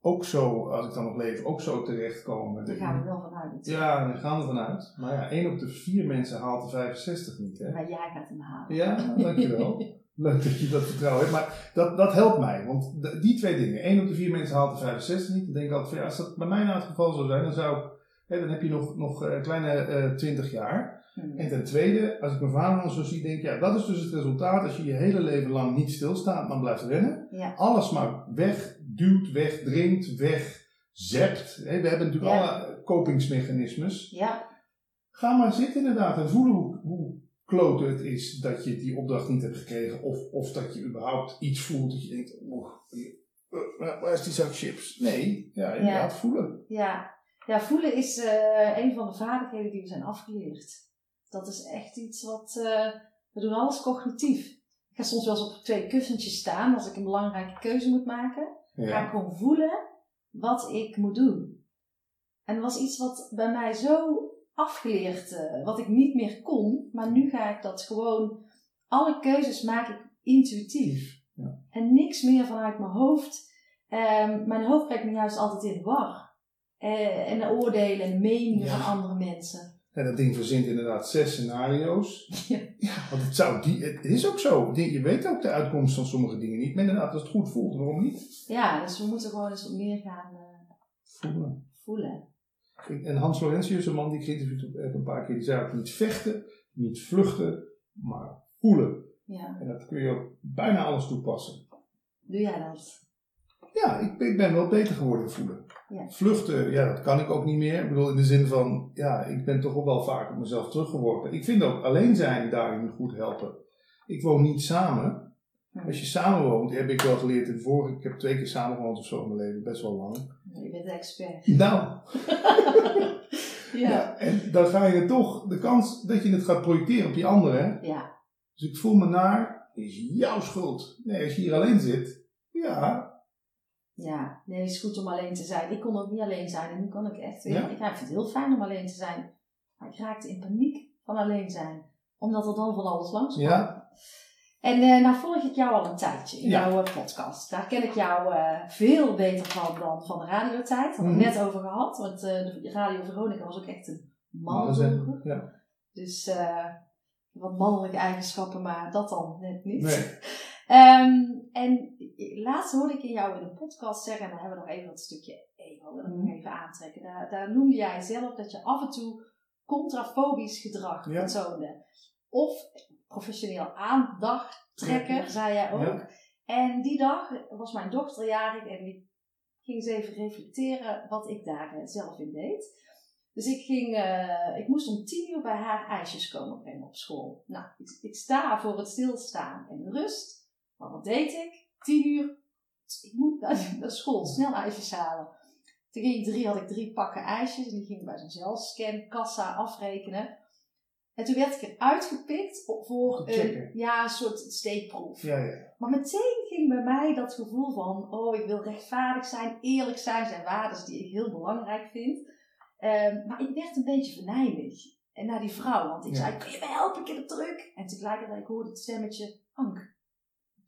ook zo, als ik dan nog leef, ook zo terechtkomen. daar gaan we wel vanuit. Ja, daar gaan we vanuit. Maar ja, één op de vier mensen haalt de 65 niet, hè? Maar jij gaat hem halen. Ja, dankjewel. Leuk dat je dat vertrouwen hebt. Maar dat, dat helpt mij. Want die twee dingen. één op de vier mensen haalt de 65 niet. Dan denk ik altijd van ja, als dat bij mij nou het geval zou zijn, dan zou ik... Hè, dan heb je nog, nog een kleine eh 20 jaar. Hmm. En ten tweede, als ik mijn vader dan zo zie, denk ik, ja, dat is dus het resultaat. Als je je hele leven lang niet stilstaat, maar blijft rennen. Ja. Alles maar wegduwt, wegdringt, wegzept. We hebben natuurlijk Ja. alle kopingsmechanismes. Ja, Ga maar zitten inderdaad en voelen hoe, hoe klote het is dat je die opdracht niet hebt gekregen. Of, of dat je überhaupt iets voelt dat je denkt, oeh, eh, waar is die zak chips? Nee, ja, inderdaad voelen. ja. ja voelen is eh, een van de vaardigheden die we zijn afgeleerd. Dat is echt iets wat... eh, we doen alles cognitief. Ik ga soms wel eens op twee kussentjes staan als ik een belangrijke keuze moet maken. Ga ik gewoon voelen wat ik moet doen. En dat was iets wat bij mij zo afgeleerd, eh, wat ik niet meer kon. Maar nu ga ik dat gewoon, alle keuzes maak ik intuïtief. Ja. En niks meer vanuit mijn hoofd. Ehm, mijn hoofd brengt me juist altijd in de war. Eh, en de oordelen en meningen Ja. van andere mensen. En dat ding verzint inderdaad zes scenario's. Ja. Ja, want het, zou die, het is ook zo. Je weet ook de uitkomst van sommige dingen niet. Maar inderdaad, als het goed voelt, waarom niet? Ja, dus we moeten gewoon eens wat meer gaan eh, Voelen. voelen. En Hans Laurentius, een man die ik geïnterviewd een paar keer, die zei ook niet vechten, niet vluchten, maar voelen. Ja, En dat kun je op bijna alles toepassen. doe jij dat? Ja, ik, ik ben wel beter geworden voelen. Ja. Vluchten, ja, dat kan ik ook niet meer. Ik bedoel, in de zin van, ja, ik ben toch ook wel vaak op mezelf teruggeworpen. Ik vind ook alleen zijn daarin goed helpen. Ik woon niet samen. Als je samen woont, heb ik wel geleerd in vorige, ik heb twee keer samen gewoond of zo in mijn leven, best wel lang. Je bent de expert. Nou, Ja. ja, en dan ga je toch, de kans dat je het gaat projecteren op die anderen, Ja. dus ik voel me naar, is jouw schuld. Nee, als je hier alleen zit, ja, Ja, nee, het is goed om alleen te zijn. Ik kon ook niet alleen zijn en nu kan ik echt weer. Ja. Ik vind het heel fijn om alleen te zijn. Maar ik raakte in paniek van alleen zijn. Omdat er dan van alles langs kwam. Ja. En eh, nou volg ik jou al een tijdje in Ja. jouw eh, podcast. Daar ken ik jou eh, veel beter van dan van de radiotijd. Daar Mhm. het net over gehad. Want de Radio Veronica was ook echt een mannendoelgroep. ja. Dus wat mannelijke eigenschappen, maar dat dan net niet. Nee. Ehm, en laatst hoorde ik in jou in een podcast zeggen, en dan hebben we nog even dat stukje ego, ik nog Mhm. even aantrekken. Daar, daar noemde jij zelf dat je af en toe contrafobisch gedrag Ja. vertoonde. Of professioneel aandacht trekker, Ja. zei jij ook. Ja. En die dag was mijn dochter jarig en ik ging eens even reflecteren wat ik daar eh, zelf in deed. Dus ik, ging, eh, ik moest om tien uur bij haar ijsjes komen brengen op school. Nou, ik, ik sta voor het stilstaan en rust. Maar wat deed ik? Tien uur, ik moet naar, naar school, snel ijsjes halen. Toen ging ik drie, had ik drie pakken ijsjes en die ging ik bij zo'n zelfscan kassa afrekenen. En toen werd ik eruit gepikt voor een, ja, een soort steekproef. Ja, ja. Maar meteen ging bij mij dat gevoel van, oh, ik wil rechtvaardig zijn, eerlijk zijn, zijn waarden die ik heel belangrijk vind. Ehm, maar ik werd een beetje venijnig. En naar die vrouw, want ik Ja. zei, kun je mij helpen, ik heb het druk. En tegelijkertijd hoorde het stemmetje, Ank,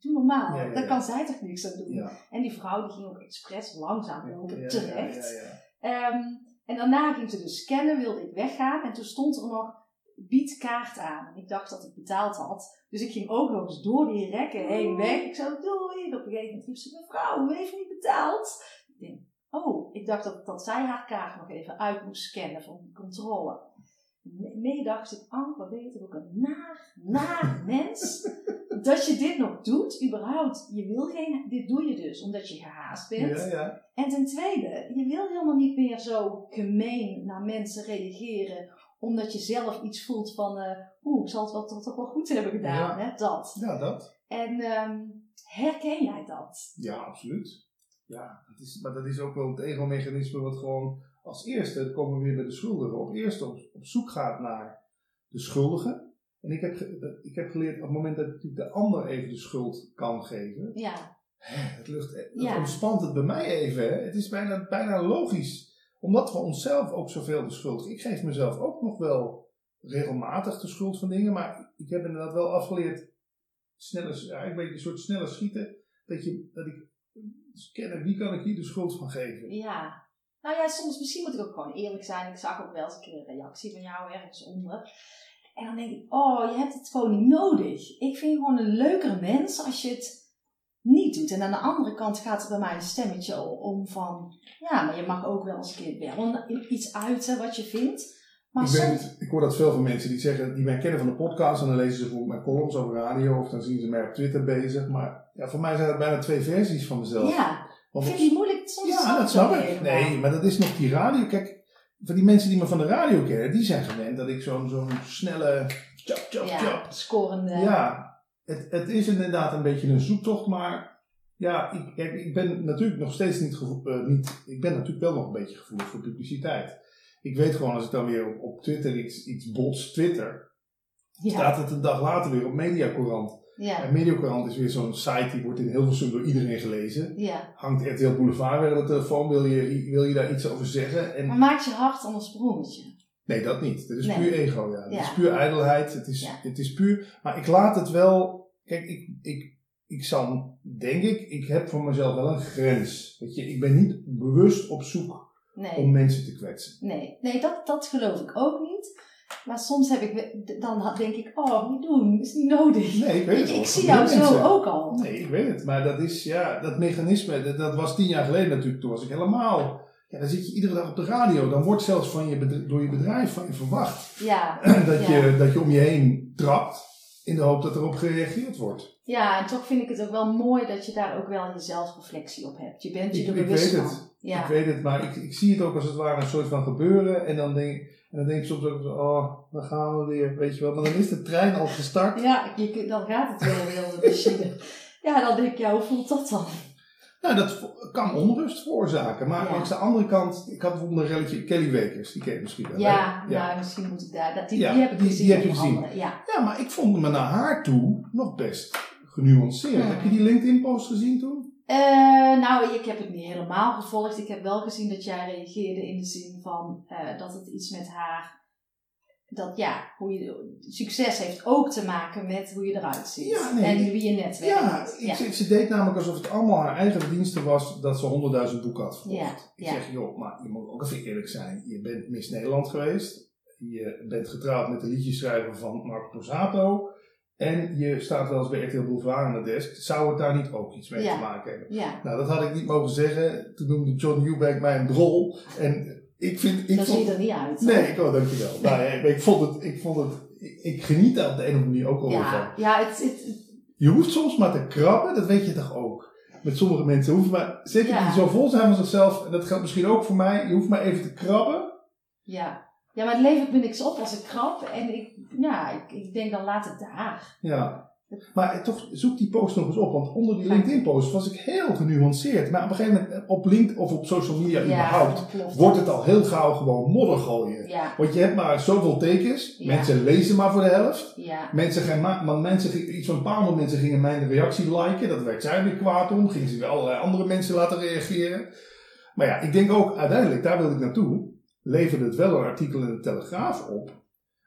doe normaal, Ja, ja, daar kan zij toch niks aan doen. En die vrouw die ging ook expres langzaam lopen, terecht. Ehm, en daarna ging ze dus scannen, wilde ik weggaan. En toen stond er nog, bied kaart aan. En ik dacht dat ik betaald had. Dus ik ging ook nog eens door die rekken heen weg. Ik zei, doei. En op een gegeven moment riep ze, mevrouw, u heeft niet betaald. Ik denk, oh, ik dacht dat, dat zij haar kaart nog even uit moest scannen voor die controle. Nee, nee, dacht ik, Anke, wat ben je ook een naar, naar mens. Dat je dit nog doet, überhaupt. Je wil geen, dit doe je dus omdat je gehaast bent. Ja, ja. En ten tweede, je wil helemaal niet meer zo gemeen naar mensen reageren, omdat je zelf iets voelt van, eh oeh, ik zal het wel, toch, toch wel goed hebben gedaan, Ja. hè, dat. Ja, dat. En ehm, herken jij dat? Ja, absoluut. Ja, dat is, maar dat is ook wel het ego-mechanisme wat gewoon als eerste, dan komen we weer bij de schuldigen, op eerste op, op zoek gaat naar de schuldigen. En ik heb, ik heb geleerd op het moment dat ik de ander even de schuld kan geven, Ja, het lucht, dat Ja. ontspant het bij mij even. Hè. Het is bijna, bijna logisch, omdat we onszelf ook zoveel de schuld Ik geef mezelf ook nog wel regelmatig de schuld van dingen, maar ik heb inderdaad wel afgeleerd, sneller, ja, een beetje een soort sneller schieten, dat, je, dat ik scannen, wie kan ik hier de schuld van geven? ja. Nou ja, soms misschien moet ik ook gewoon eerlijk zijn. Ik zag ook wel eens een keer een reactie van jou ergens onder. En dan denk ik, oh, je hebt het gewoon niet nodig. Ik vind je gewoon een leukere mens als je het niet doet. En aan de andere kant gaat er bij mij een stemmetje om van, ja, maar je mag ook wel eens een keer wel iets uiten wat je vindt. Maar ik, soms... ik hoor dat veel van mensen die zeggen, die mij kennen van de podcast en dan lezen ze bijvoorbeeld mijn columns over radio of dan zien ze mij op Twitter bezig. Maar ja, voor mij zijn het bijna twee versies van mezelf. Ja, Want vind op- je die moeilijk soms? Ja, dat snap ik. Nee, maar dat is nog die radio. Kijk, van die mensen die me van de radio kennen, die zijn gewend dat ik zo'n zo'n snelle chap, chap, Ja, scorende. Ja, het, het is inderdaad een beetje een zoektocht, maar ja, ik, ik, ik ben natuurlijk nog steeds niet, eh, niet, ik ben natuurlijk wel nog een beetje gevoelig voor publiciteit. Ik weet gewoon als ik dan weer op, op Twitter iets, iets bots Twitter, ja. staat het een dag later weer op Mediacorant. Ja. En Mediacorant is weer zo'n site die wordt in Hilversum door iedereen gelezen. ja. Hangt RTL Boulevard weer aan de telefoon, wil je, wil je daar iets over zeggen? Maar En, maakt je hart dan een sprongetje? nee, dat niet. Dat is Nee. puur ego, ja. Dat Ja. is puur ijdelheid. Het is, Ja. het is puur... Maar ik laat het wel... Kijk, ik, ik, ik zal, denk ik, ik heb voor mezelf wel een grens. Weet je, ik ben niet bewust op zoek Nee. om mensen te kwetsen. Nee, nee dat, dat geloof ik ook niet. Maar soms heb ik, dan denk ik, oh, niet doen, is niet nodig. Nee, ik weet Weet het je, ik zie jou zo ook al. Nee, ik weet het. Maar dat is, ja, dat mechanisme, dat, dat was tien jaar geleden natuurlijk. Toen was ik helemaal... Ja, dan zit je iedere dag op de radio. Dan wordt zelfs van je door je bedrijf van je verwacht Ja, dat, Ja. je, dat je om je heen trapt. In de hoop dat erop gereageerd wordt. ja, en toch vind ik het ook wel mooi dat je daar ook wel je zelfreflectie op hebt. Je bent je Ik- er ik bewust weet van. het. Ja. Ik weet het, maar ik, ik zie het ook als het ware een soort van gebeuren. En dan denk, en dan denk ik soms ook, zo, oh, dan gaan we weer, weet je wel. Maar dan is de trein al gestart. Ja, je, dan gaat het weer heel de. Ja, dan denk ik, ja, hoe voelt dat dan? Nou, dat kan onrust veroorzaken. Maar Ja. langs de andere kant, ik had bijvoorbeeld een relletje Kelly Wekers. Die ken je misschien wel. hè? Ja, nou, misschien moet ik daar. Dat, die, Ja, die heb ik die- gezien. die heb je gezien. Ja. Ja, maar ik vond me naar haar toe nog best genuanceerd. Heb je die LinkedIn-post gezien toen? Eh, nou, ik heb het niet helemaal gevolgd. Ik heb wel gezien dat jij reageerde in de zin van eh, dat het iets met haar. Dat ja, hoe je, succes heeft ook te maken met hoe je eruit ziet. Ja, nee, en wie je netwerk Ja, ik, Ze, deed namelijk alsof het allemaal haar eigen verdienste was dat ze 100.000 boeken had verkocht. Ja, ik ja. zeg, joh, maar je moet ook even eerlijk zijn. Je bent Miss Nederland geweest. Je bent getrouwd met de liedjeschrijver van Marco Borsato. En je staat wel eens bij RTL Boulevard aan de desk. Zou het daar niet ook iets mee Ja. te maken hebben? Ja, Nou, dat had ik niet mogen zeggen. Toen noemde John Eubank mij een drol. En ik vind... Ik dan vond, zie je er niet uit. Nee, ik, oh, dankjewel. Nou, ik, vond het... Ik, vond het ik, ik geniet daar op de een of andere manier ook al van. Ja, ja het, het, het- Je hoeft soms maar te krabben, dat weet je toch ook. Met sommige mensen hoeven maar, zeker Ja. die zo vol zijn van zichzelf, en dat geldt misschien ook voor mij, je hoeft maar even te krabben. ja. Ja, maar het levert me niks op als ik krap. En ik, ja, ik, ik denk dan laat het daar. Ja. Maar toch, zoek die post nog eens op, want onder die LinkedIn-post was ik heel genuanceerd. Maar op een gegeven moment, op LinkedIn of op social media überhaupt, wordt het al heel gauw gewoon modder gooien. Ja, Want je hebt maar zoveel tekens, Ja. mensen lezen maar voor de helft. ja, Mensen gaan, ma- want mensen, iets van een paar honderd mensen gingen mijn reactie liken. Dat werd zij weer kwaad om. Gingen ze weer allerlei andere mensen laten reageren. Maar ja, ik denk ook uiteindelijk, daar wilde ik naartoe. Leverde het wel een artikel in de Telegraaf op.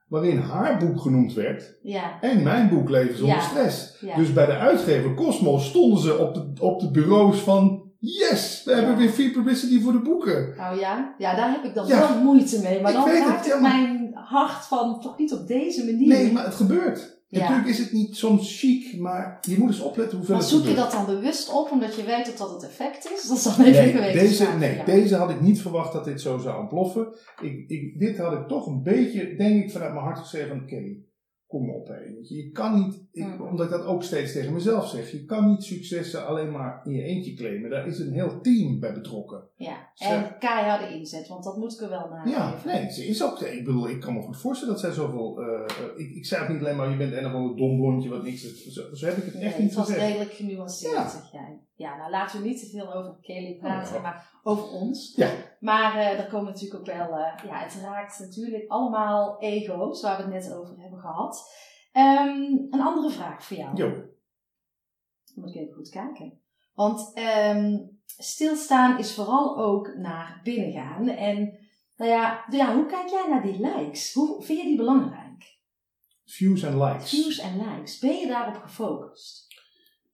Waarin haar boek genoemd werd. ja, En mijn boek Leven zonder Ja. stress. ja. Dus bij de uitgever Cosmos stonden ze op de, op de bureaus van. Yes, we hebben weer free publicity voor de boeken. Nou ja, ja, daar heb ik dan wel moeite mee. Maar Ik dan raakt het, ja, maar- mijn hart van toch niet op deze manier. Nee, maar het gebeurt. Ja. Natuurlijk is het niet soms chic, maar je moet eens opletten hoeveel maar het zoek je dat dan bewust op omdat je weet dat dat het effect is? Dat is dan even Nee, deze, nee deze had ik niet verwacht dat dit zo zou ontploffen. Ik, ik, dit had ik toch een beetje, denk ik, vanuit mijn hart geschreven van Kelly. Kom op, hé. Weet Je, kan niet, ik, omdat ik dat ook steeds tegen mezelf zeg, je kan niet successen alleen maar in je eentje claimen. Daar is een heel team bij betrokken. Ja, Zo. en keiharde inzet, want dat moet ik er wel naar Ja, nee, ze is ook, ik bedoel, ik kan me goed voorstellen dat zij zoveel, eh, ik, ik zei ook niet alleen maar, je bent een of ander dom blondje wat niks is. Zo, zo heb ik het Nee, echt het niet was gezegd. redelijk genuanceerd, Ja. zeg jij. Ja, nou laten we niet te veel over Kelly praten, Oh, ja. maar over ons. Ja. Maar eh daar komen natuurlijk ook wel, eh, ja, het raakt natuurlijk allemaal ego's, waar we het net over hebben gehad. Ehm, een andere vraag voor jou. Jo, Dan moet ik even goed kijken. Want ehm, stilstaan is vooral ook naar binnen gaan. En nou ja, ja, hoe kijk jij naar die likes? Hoe vind je die belangrijk? views en likes. Views en likes, ben je daarop gefocust?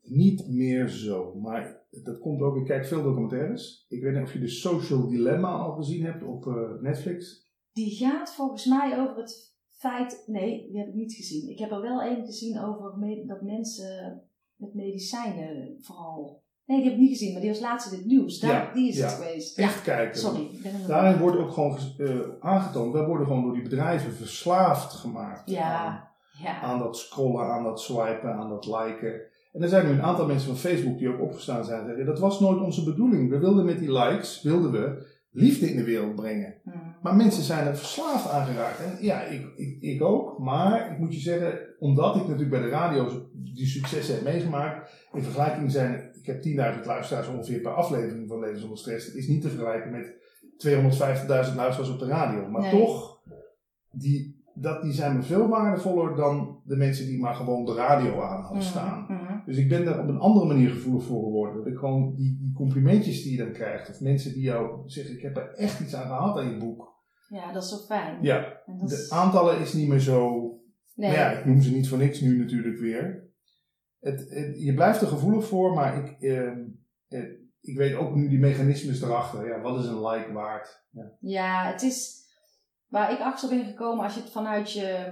Niet meer zo, maar dat komt ook, ik kijk veel documentaires. Ik weet niet of je de Social Dilemma al gezien hebt op eh, Netflix. Die gaat volgens mij over het feit, nee, die heb ik niet gezien. Ik heb er wel één gezien over me- dat mensen met medicijnen vooral. Nee, die heb ik niet gezien, maar die was laatst in het nieuws. Daar, Ja, die is ja. het geweest. Echt kijken. sorry. Daarin wordt ook gewoon eh, aangetoond, wij worden gewoon door die bedrijven verslaafd gemaakt ja. aan dat scrollen, aan dat swipen, aan dat liken. En er zijn nu een aantal mensen van Facebook die ook opgestaan zijn en zeggen, dat was nooit onze bedoeling. We wilden met die likes, wilden we liefde in de wereld brengen. Mm. Maar mensen zijn er verslaafd aan geraakt. En ja, ik, ik, ik ook. Maar ik moet je zeggen, omdat ik natuurlijk bij de radio die successen heb meegemaakt. In vergelijking zijn, ik heb 10.000 luisteraars ongeveer per aflevering van Leven zonder Stress. Dat is niet te vergelijken met 250.000 luisteraars op de radio. Maar Nee. toch, die, dat, die zijn me veel waardevoller dan de mensen die maar gewoon de radio aan hadden staan. Mhm, mhm. Dus ik ben daar op een andere manier gevoelig voor geworden. Dat ik gewoon die, die complimentjes die je dan krijgt. Of mensen die jou zeggen, ik heb er echt iets aan gehad aan je boek. Ja, dat is zo fijn. Ja, En dat de is- aantallen is niet meer zo. nee. Maar ja, ik noem ze niet voor niks nu natuurlijk weer. Het, het- je blijft er gevoelig voor, maar ik, ehm, eh, ik weet ook nu die mechanismes erachter. Ja, wat is een like waard? Ja. Ja, het is waar ik achter ben gekomen als je het vanuit je,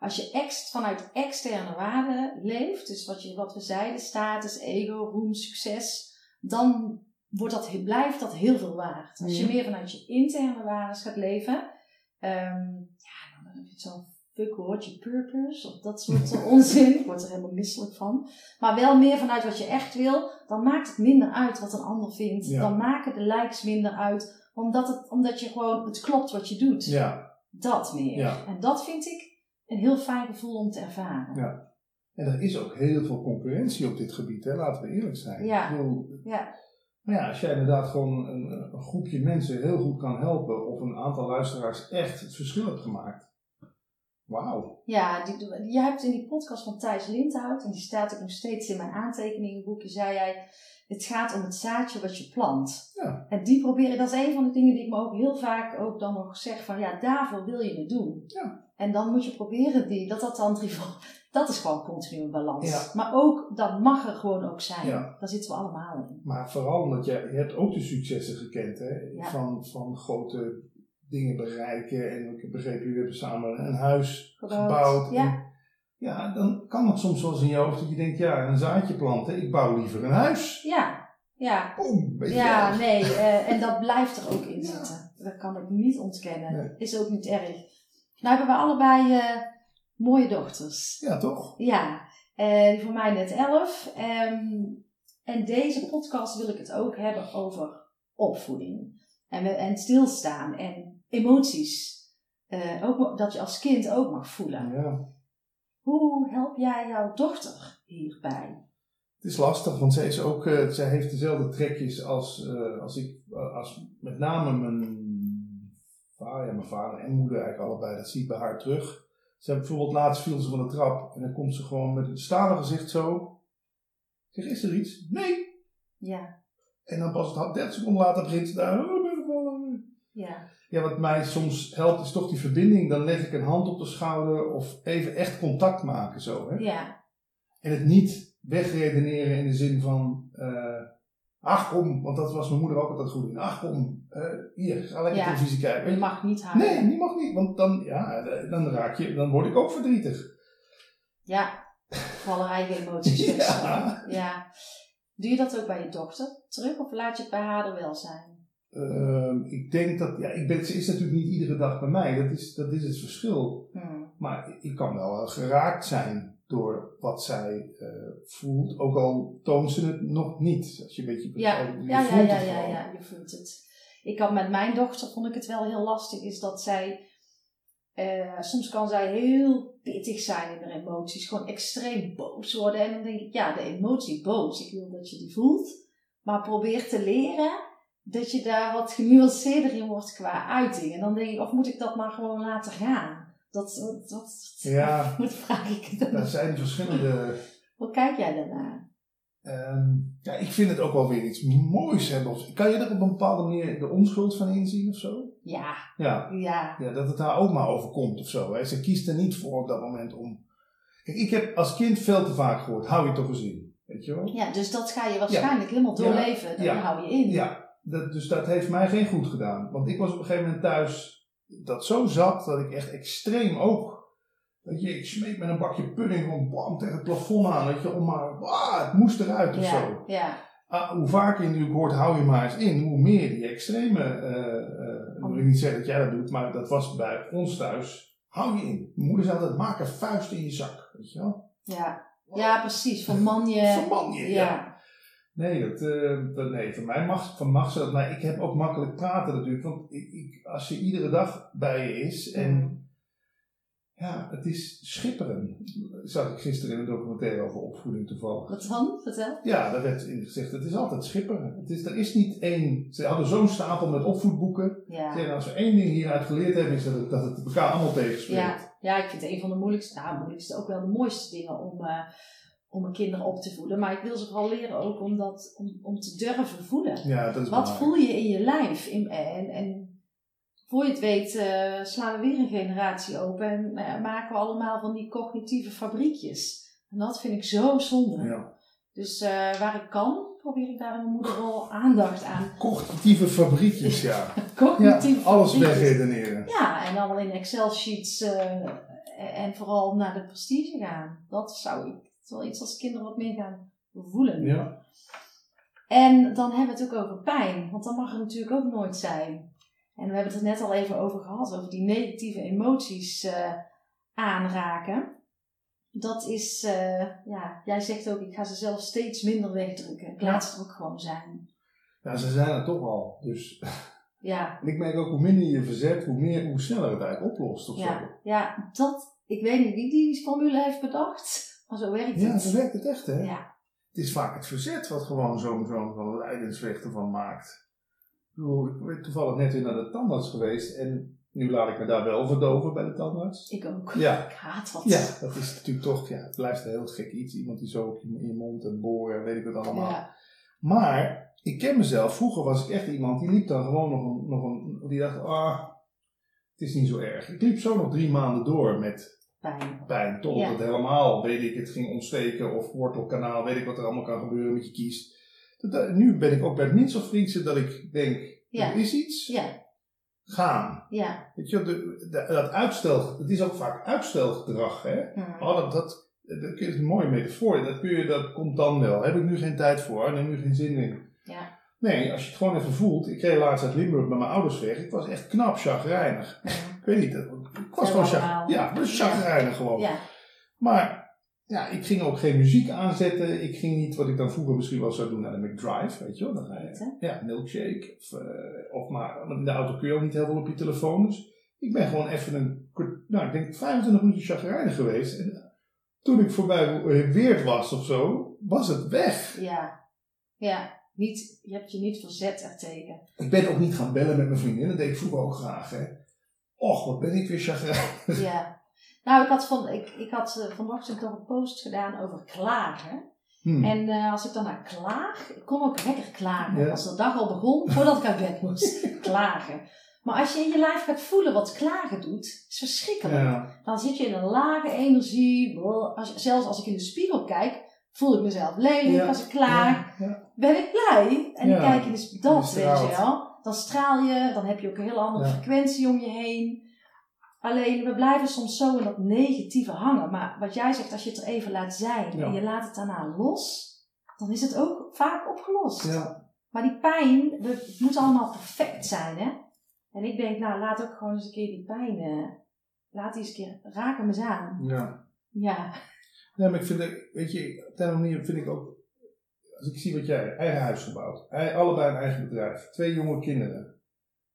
als je ex, vanuit externe waarden leeft, dus wat, je, wat we zeiden, status, ego, roem, succes, dan wordt dat, blijft dat heel veel waard. Als je meer vanuit je interne waarden gaat leven, ehm, ja, dan heb je zo'n fuck hoort je purpose of dat soort onzin. Ik word er helemaal misselijk van. Maar wel meer vanuit wat je echt wil, dan maakt het minder uit wat een ander vindt. Ja. Dan maken de likes minder uit, omdat, het, omdat je gewoon, het klopt wat je doet. ja, Dat meer. Ja. En dat vind ik een heel fijn gevoel om te ervaren. Ja. en er is ook heel veel concurrentie op dit gebied, hè? laten we eerlijk zijn. Ja. Bedoel, Ja. maar ja, als jij inderdaad gewoon een, een groepje mensen heel goed kan helpen, of een aantal luisteraars echt het verschil hebt gemaakt. Wauw. Ja, die, jij hebt in die podcast van Thijs Lindhout, en die staat ook nog steeds in mijn aantekeningenboekje, zei jij, het gaat om het zaadje wat je plant. Ja. En die proberen, dat is een van de dingen die ik me ook heel vaak ook dan nog zeg, van ja, daarvoor wil je het doen. Ja. En dan moet je proberen die, dat dat dan dat is gewoon continu een balans. Ja. Maar ook, dat mag er gewoon ook zijn. Ja. Daar zitten we allemaal in. Maar vooral omdat je, je hebt ook de successen gekend, hè? Ja. Van, van grote dingen bereiken. En ik heb begrepen, jullie hebben samen een huis Gebouwd. gebouwd. Ja. En, ja, dan kan het soms wel eens in je hoofd dat je denkt, ja, een zaadje planten, ik bouw liever een huis. Ja, ja. Boom, Ja, nee, eh, en dat blijft er ook in zitten. Dat kan ik niet ontkennen. Nee. Is ook niet erg. Nou hebben we allebei eh, mooie dochters. Ja, toch? Ja, die voor mij net elf. Ehm, en deze podcast wil ik het ook hebben over opvoeding. En, we- en stilstaan en emoties. Eh, ook dat je als kind ook mag voelen. Ja. Hoe help jij jouw dochter hierbij? Het is lastig, want zij, is ook, zij heeft dezelfde trekjes als, als ik, als met name mijn vader, ja, mijn vader en moeder eigenlijk allebei. Dat zie ik bij haar terug. Ze hebben bijvoorbeeld laatst viel ze van de trap en dan komt ze gewoon met een stalen gezicht zo. Ik zeg, is er iets? Nee. Ja, En dan pas het 30 seconden later begint ze daar. "Oh, ik ben gevallen." ja, Ja, wat mij soms helpt is toch die verbinding. Dan leg ik een hand op de schouder of even echt contact maken zo. Hè? ja, En het niet wegredeneren in de zin van. eh, ach kom, want dat was mijn moeder ook altijd goed in. Ach kom, eh, hier, ga lekker Ja. televisie kijken. Je mag niet huilen. Nee, die mag niet, want dan, ja, eh, dan raak je, dan word ik ook verdrietig. Ja, voor alle eigen emoties. Ja. ja. Doe je dat ook bij je dochter terug of laat je het bij haar er wel zijn? Ehm, ik denk dat, ja, ik ben, ze is natuurlijk niet iedere dag bij mij, dat is, dat is het verschil. Hmm. Maar ik kan wel geraakt zijn door wat zij eh, voelt, ook al toont ze het nog niet. Als je een beetje, Ja, je ja, ja, voelt ja, ja, ja, je voelt het. Ik had met mijn dochter, vond ik het wel heel lastig, is dat zij, eh, soms kan zij heel pittig zijn in haar emoties, gewoon extreem boos worden. En dan denk ik, ja, de emotie boos, ik wil dat je die voelt, maar probeer te leren dat je daar wat genuanceerder in wordt qua uiting. En dan denk ik, of moet ik dat maar gewoon laten gaan? Dat, dat, Ja. wat vraag ik dan? Er zijn verschillende Hoe kijk jij daarnaar? Ehm, ja, ik vind het ook wel weer iets moois hebben. Of- Kan je er op een bepaalde manier de onschuld van inzien of zo? Ja, Ja, ja, ja dat het haar ook maar overkomt of zo. Hè. Ze kiest er niet voor op dat moment om. Kijk, ik heb als kind veel te vaak gehoord: hou je toch eens in. Weet je wel? ja, dus dat ga je waarschijnlijk helemaal doorleven. Dan Ja. hou je in. Ja, dat, dus dat heeft mij geen goed gedaan. Want ik was op een gegeven moment thuis. Dat zo zat dat ik echt extreem ook. Weet je, ik smeet met een bakje pudding gewoon bam tegen het plafond aan. Weet je, om maar, ah, het moest eruit of ja, zo. ja, Ah, hoe vaker je natuurlijk hoort, hou je maar eens in, hoe meer die extreme. ik wil niet zeggen dat jij dat doet, maar dat was bij ons thuis. Hou je in. Mijn moeder zei altijd: maak een vuist in je zak. Weet je wel? ja. Ja, precies. Van man je. Verman je. Ja. Ja, Nee, dat, eh, dat, nee, voor mij mag, van mag ze dat. Maar ik heb ook makkelijk praten natuurlijk. Want ik, ik, als je iedere dag bij je is en. Ja, het is schipperen. Zag ik gisteren in een documentaire over opvoeding toevallig. Wat dan? Vertel. Ja, daar werd in gezegd, het is altijd schipperen. Het is, er is niet één... Ze hadden zo'n stapel met opvoedboeken. Ja. zeggen, als we één ding hieruit geleerd hebben, is dat het, dat het elkaar allemaal tegenspreekt. Ja, ja, ik vind het een van de moeilijkste, nou, moeilijkste, ook wel de mooiste dingen om, eh, om mijn kinderen op te voeden. Maar ik wil ze vooral leren ook om, dat, om, om te durven voelen. Ja, dat is Wat belangrijk. voel je in je lijf? In, en, en voor je het weet eh, slaan we weer een generatie open en eh, maken we allemaal van die cognitieve fabriekjes. En dat vind ik zo zonde. Ja. Dus eh, waar ik kan, probeer ik daar mijn moeder wel aandacht aan. Cognitieve fabriekjes, ja. ja Cognitieve alles fabriekjes. wegredeneren. Ja, en allemaal in Excel-sheets eh, en vooral naar de prestige gaan. Dat zou ik, is wel iets als kinderen wat meer gaan voelen. Ja. En dan hebben we het ook over pijn, want dat mag er natuurlijk ook nooit zijn. En we hebben het er net al even over gehad, over die negatieve emoties eh, aanraken. Dat is, eh, ja, jij zegt ook, ik ga ze zelf steeds minder wegdrukken. Ik laat ze er ook gewoon zijn. ja, ze zijn er toch al. Dus Ja, en ik merk ook hoe minder je verzet, hoe, meer, hoe sneller het eigenlijk oplost. Of zo. ja, ja, dat, ik weet niet wie die formule heeft bedacht, maar zo werkt Ja, het. zo werkt het echt, hè? Ja, Het is vaak het verzet wat gewoon zo'n zo'n lijdensweg ervan maakt. Ik bedoel, ik ben toevallig net weer naar de tandarts geweest en nu laat ik me daar wel verdoven bij de tandarts. ik ook. Ja, Ik haat dat. ja dat is natuurlijk toch, ja, het blijft een heel gek iets. Iemand die zo in je mond en boren, weet ik wat allemaal. Ja, Maar ik ken mezelf, vroeger was ik echt iemand die liep dan gewoon nog een, nog een die dacht, ah, het is niet zo erg. Ik liep zo nog drie maanden door met pijn. pijn. Totdat Ja. het helemaal, weet ik, het ging ontsteken of wortelkanaal, weet ik wat er allemaal kan gebeuren met je kiest. Nu ben ik ook bij het minst of vriendse dat ik denk, Ja. er is iets, Ja, gaan. ja. Weet je, de, de- dat uitstel, het is ook vaak uitstelgedrag, hè. Oh, dat, dat, dat is een mooie metafoor, dat, kun je, dat komt dan wel. Heb ik nu geen tijd voor, heb ik nu geen zin in. Ja. Nee, als je het gewoon even voelt. Ik reed laatst uit Limburg met mijn ouders weg. Ik was echt knap chagrijnig. Hm. Ik weet niet, dat- ik was gewoon chag, ja, chagrijnig gewoon. Ja, Maar ja, ik ging ook geen muziek aanzetten. Ik ging niet wat ik dan vroeger misschien wel zou doen naar de McDrive, weet je wel. Dan ga je, ja, milkshake. Of, eh, of maar, in de auto kun je ook niet heel veel op je telefoon. Dus ik ben gewoon even een, nou ik denk 25 minuten chagrijnig geweest. En toen ik voorbij Weert was of zo, was het weg. ja. Ja, niet, je hebt je niet verzet ertegen. Ik ben ook niet gaan bellen met mijn vriendin. Dat deed ik vroeger ook graag, hè. Och, wat ben ik weer chagrijnig. Ja. Nou, ik had, van, ik, ik had eh, vanochtend nog een post gedaan over klagen. Hm. En eh, als ik dan naar klaag, ik kon ook lekker klagen. Ja. Als de dag al begon, voordat ik uit bed moest. klagen. Maar als je in je lijf gaat voelen wat klagen doet, is verschrikkelijk. Ja, Dan zit je in een lage energie. Als, zelfs als ik in de spiegel kijk, voel ik mezelf lelijk Ja. als ik klaag. Ben ik blij? En dan kijk je dus Je dat, weet je wel. Dan straal je, dan heb je ook een heel andere Ja. frequentie om je heen. Alleen, we blijven soms zo in dat negatieve hangen. Maar wat jij zegt, als je het er even laat zijn Ja. en je laat het daarna los, dan is het ook vaak opgelost. ja. Maar die pijn, het moet allemaal perfect zijn, hè? En ik denk, nou, laat ook gewoon eens een keer die pijn, eh, laat die eens een keer, raken me eens aan. ja. Ja, Nee, maar ik vind, weet je, op een manier vind ik ook, als ik zie wat jij, eigen huis gebouwd, Ei- allebei een eigen bedrijf, twee jonge kinderen.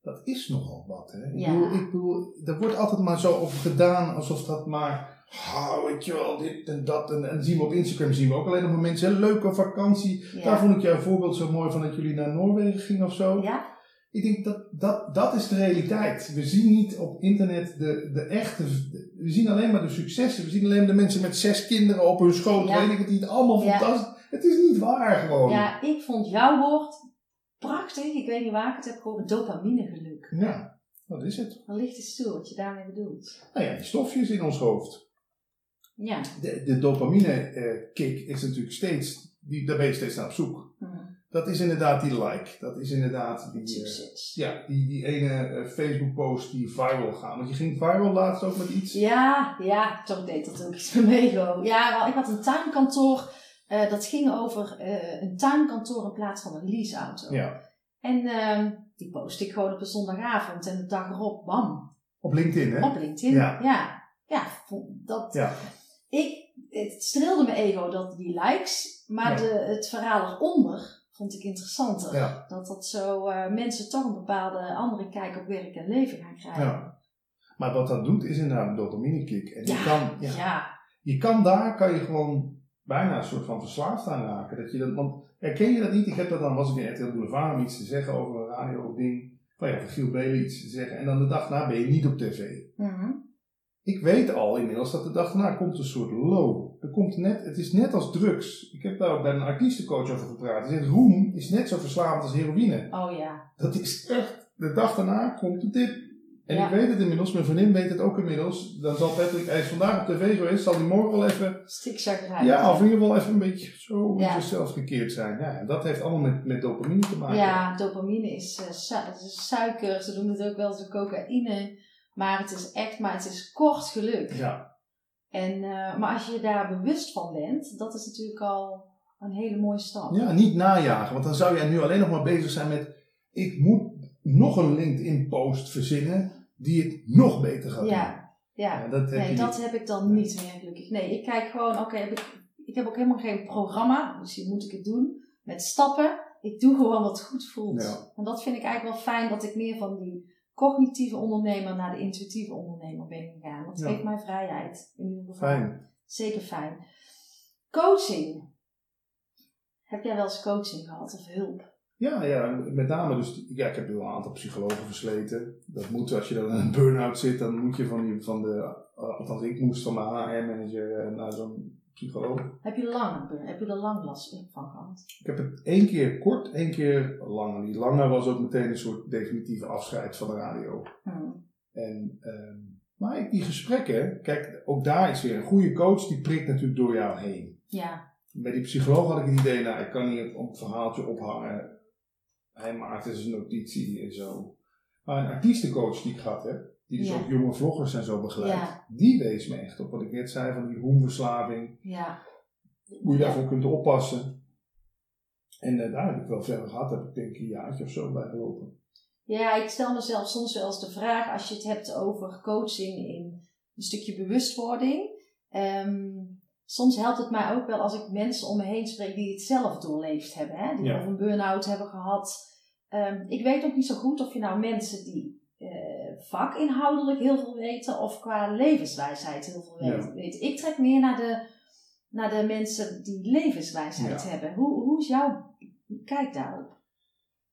Dat is nogal wat, hè? Ik Ja. bedoel, ik bedoel, er wordt altijd maar zo over gedaan, alsof dat maar, ah, weet je wel, dit en dat. En, en zien we op Instagram, zien we ook alleen nog maar mensen, hè, leuke vakantie. Daar vond ik jouw voorbeeld zo mooi van dat jullie naar Noorwegen gingen of zo. ja, Ik denk dat, dat dat is de realiteit. We zien niet op internet de, de echte. We zien alleen maar de successen. We zien alleen maar de mensen met zes kinderen op hun schoot. Ja. Weet ik het niet. Allemaal Ja. fantastisch. Het is niet waar gewoon. ja, ik vond jouw woord prachtig. Ik weet niet waar ik het heb gehoord, dopaminegeluk. Ja, dat is het. Dan ligt het stil wat je daarmee bedoelt. Nou ja, die stofjes in ons hoofd. Ja. De, de dopamine-kick is natuurlijk steeds. Die, daar ben je steeds naar op zoek. Hm. dat is inderdaad die like. Dat is inderdaad die, eh, Succes. ja, die, die ene eh, Facebook-post die viral gaat. Want je ging viral laatst ook met iets. Ja, ja, toch deed dat ook iets Mego. Ja, wel, ik had een tuinkantoor. Eh, dat ging over eh, een tuinkantoor in plaats van een leaseauto. Ja. En ehm, die post ik gewoon op een zondagavond. En de dag erop, bam, Op LinkedIn, hè? op LinkedIn. Ja. Ja, dat, Ja. ik, het streelde mijn ego dat die likes. Maar Ja. de, het verhaal eronder vond ik interessanter. Ja. Dat dat zo eh, mensen toch een bepaalde andere kijk op werk en leven gaan krijgen. Ja. Maar wat dat doet is inderdaad een dopamine kick. En je, kan, ja. je kan daar kan je gewoon bijna een soort van verslaafd aan raken. Dat je dat, want herken je dat niet? Ik heb dat dan, was ik in RTL Boulevard om iets te zeggen over een radio-ding. Van ja, van Giel Belen iets te zeggen. En dan de dag na ben je niet op tv. Mhm. Ik weet al inmiddels dat de dag daarna komt een soort low. Er komt net, het is net als drugs. Ik heb daar ook bij een artiestencoach over gepraat. Hij zegt, roem is net zo verslavend als heroïne. Oh ja. Dat is echt, de dag daarna komt het dit. En Ja. ik weet het inmiddels, mijn vriendin weet het ook inmiddels. Dan zal Patrick, hij is vandaag op tv geweest, zal hij morgen wel even, Stikzakkerij. ja, of in ieder geval even een beetje zo Ja. zichzelf gekeerd zijn. Ja, en dat heeft allemaal met, met dopamine te maken. Ja, dopamine is, eh, su- het is suiker. Ze noemen het ook wel de cocaïne. Maar het is echt, maar het is kort geluk. Ja, En, eh, maar als je daar bewust van bent, dat is natuurlijk al een hele mooie stap. ja, niet najagen. Want dan zou jij nu alleen nog maar bezig zijn met, ik moet nog een LinkedIn-post verzinnen die het nog beter gaat doen. ja. ja. Ja, dat heb Nee, dat heb ik dan niet meer gelukkig. Nee, ik kijk gewoon, oké, heb ik, ik heb ook helemaal geen programma. Misschien moet ik het doen met stappen. Ik doe gewoon wat goed voelt. Ja. En dat vind ik eigenlijk wel fijn dat ik meer van die cognitieve ondernemer naar de intuïtieve ondernemer ben gegaan. Dat Ja. geeft mij vrijheid. In ieder geval. Fijn. Zeker fijn. Coaching. Heb jij wel eens coaching gehad of hulp? Ja, ja, met name dus, ja, ik heb wel een aantal psychologen versleten. Dat moet, als je dan in een burn-out zit, dan moet je van, die, van de, uh, althans ik moest van mijn HR-manager naar zo'n psycholoog. Heb je, lang, heb je er lang last van gehad? Ik heb het één keer kort, één keer lang. En die lange was ook meteen een soort definitieve afscheid van de radio. Hm. En, ehm, maar die gesprekken, kijk, ook daar is weer een goede coach, die prikt natuurlijk door jou heen. Ja, Bij die psycholoog had ik het idee, nou, ik kan hier een verhaaltje ophangen. Hij maakt dus een notitie en zo. Maar een artiestencoach die ik gehad heb, die dus Ja. ook jonge vloggers en zo begeleidt, Ja. die wees me echt op wat ik net zei van die roemverslaving. ja. Hoe je daarvoor kunt oppassen. En eh, daar heb ik wel verder gehad, heb ik denk ik een jaartje of zo bij gelopen. Ja, ik stel mezelf soms wel eens de vraag als je het hebt over coaching in een stukje bewustwording. Ehm, soms helpt het mij ook wel als ik mensen om me heen spreek die het zelf doorleefd hebben, hè? die Ja. of een burn-out hebben gehad. Ehm, ik weet ook niet zo goed of je nou mensen die eh, vakinhoudelijk heel veel weten of qua levenswijsheid heel veel Ja. weten. weten. Ik trek meer naar de, naar de mensen die levenswijsheid Ja. hebben. Hoe, hoe is jouw kijk daarop?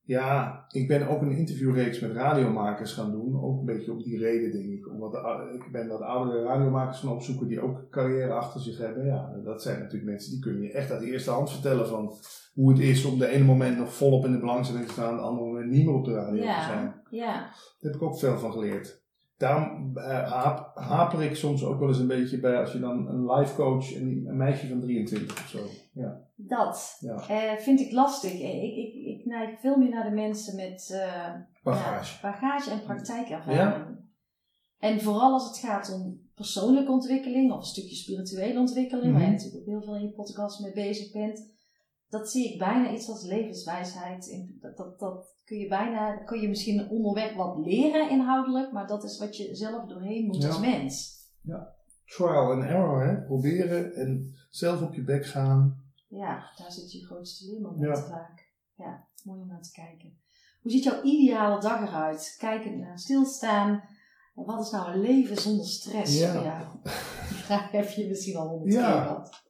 Ja, ik ben ook een interviewreeks met radiomakers gaan doen. Ook een beetje om die reden, denk ik. Omdat de, ik ben wat oudere radiomakers gaan opzoeken die ook carrière achter zich hebben. Ja, dat zijn natuurlijk mensen die kunnen je echt uit de eerste hand vertellen van hoe het is om de ene moment nog volop in de belangstelling te staan, de andere moment niet meer op de radio te zijn. Ja, ja. Daar heb ik ook veel van geleerd. Daarom haap- haper ik soms ook wel eens een beetje bij als je dan een life coach en die- een meisje van 23 of zo. Ja, Dat ja. eh, vind ik lastig. Ik, ik, ik neig veel meer naar de mensen met eh, bagage. ja, bagage en praktijkervaring. En vooral als het gaat om persoonlijke ontwikkeling of een stukje spirituele ontwikkeling, waar je Mhm. natuurlijk ook heel veel in je podcast mee bezig bent. Dat zie ik bijna iets als levenswijsheid. In- Dat, dat, dat kun je bijna, kun je misschien onderweg wat leren inhoudelijk, maar dat is wat je zelf doorheen moet Ja. als mens. Trial and error, hè? Proberen en zelf op je bek gaan. Ja, daar zit je grootste leermoment Ja. vaak. Ja, mooi om naar te kijken. Hoe ziet jouw ideale dag eruit? Kijken naar stilstaan. En wat is nou een leven zonder stress Ja. voor jou? Die vraag heb je misschien al honderd Ja. keer gehad.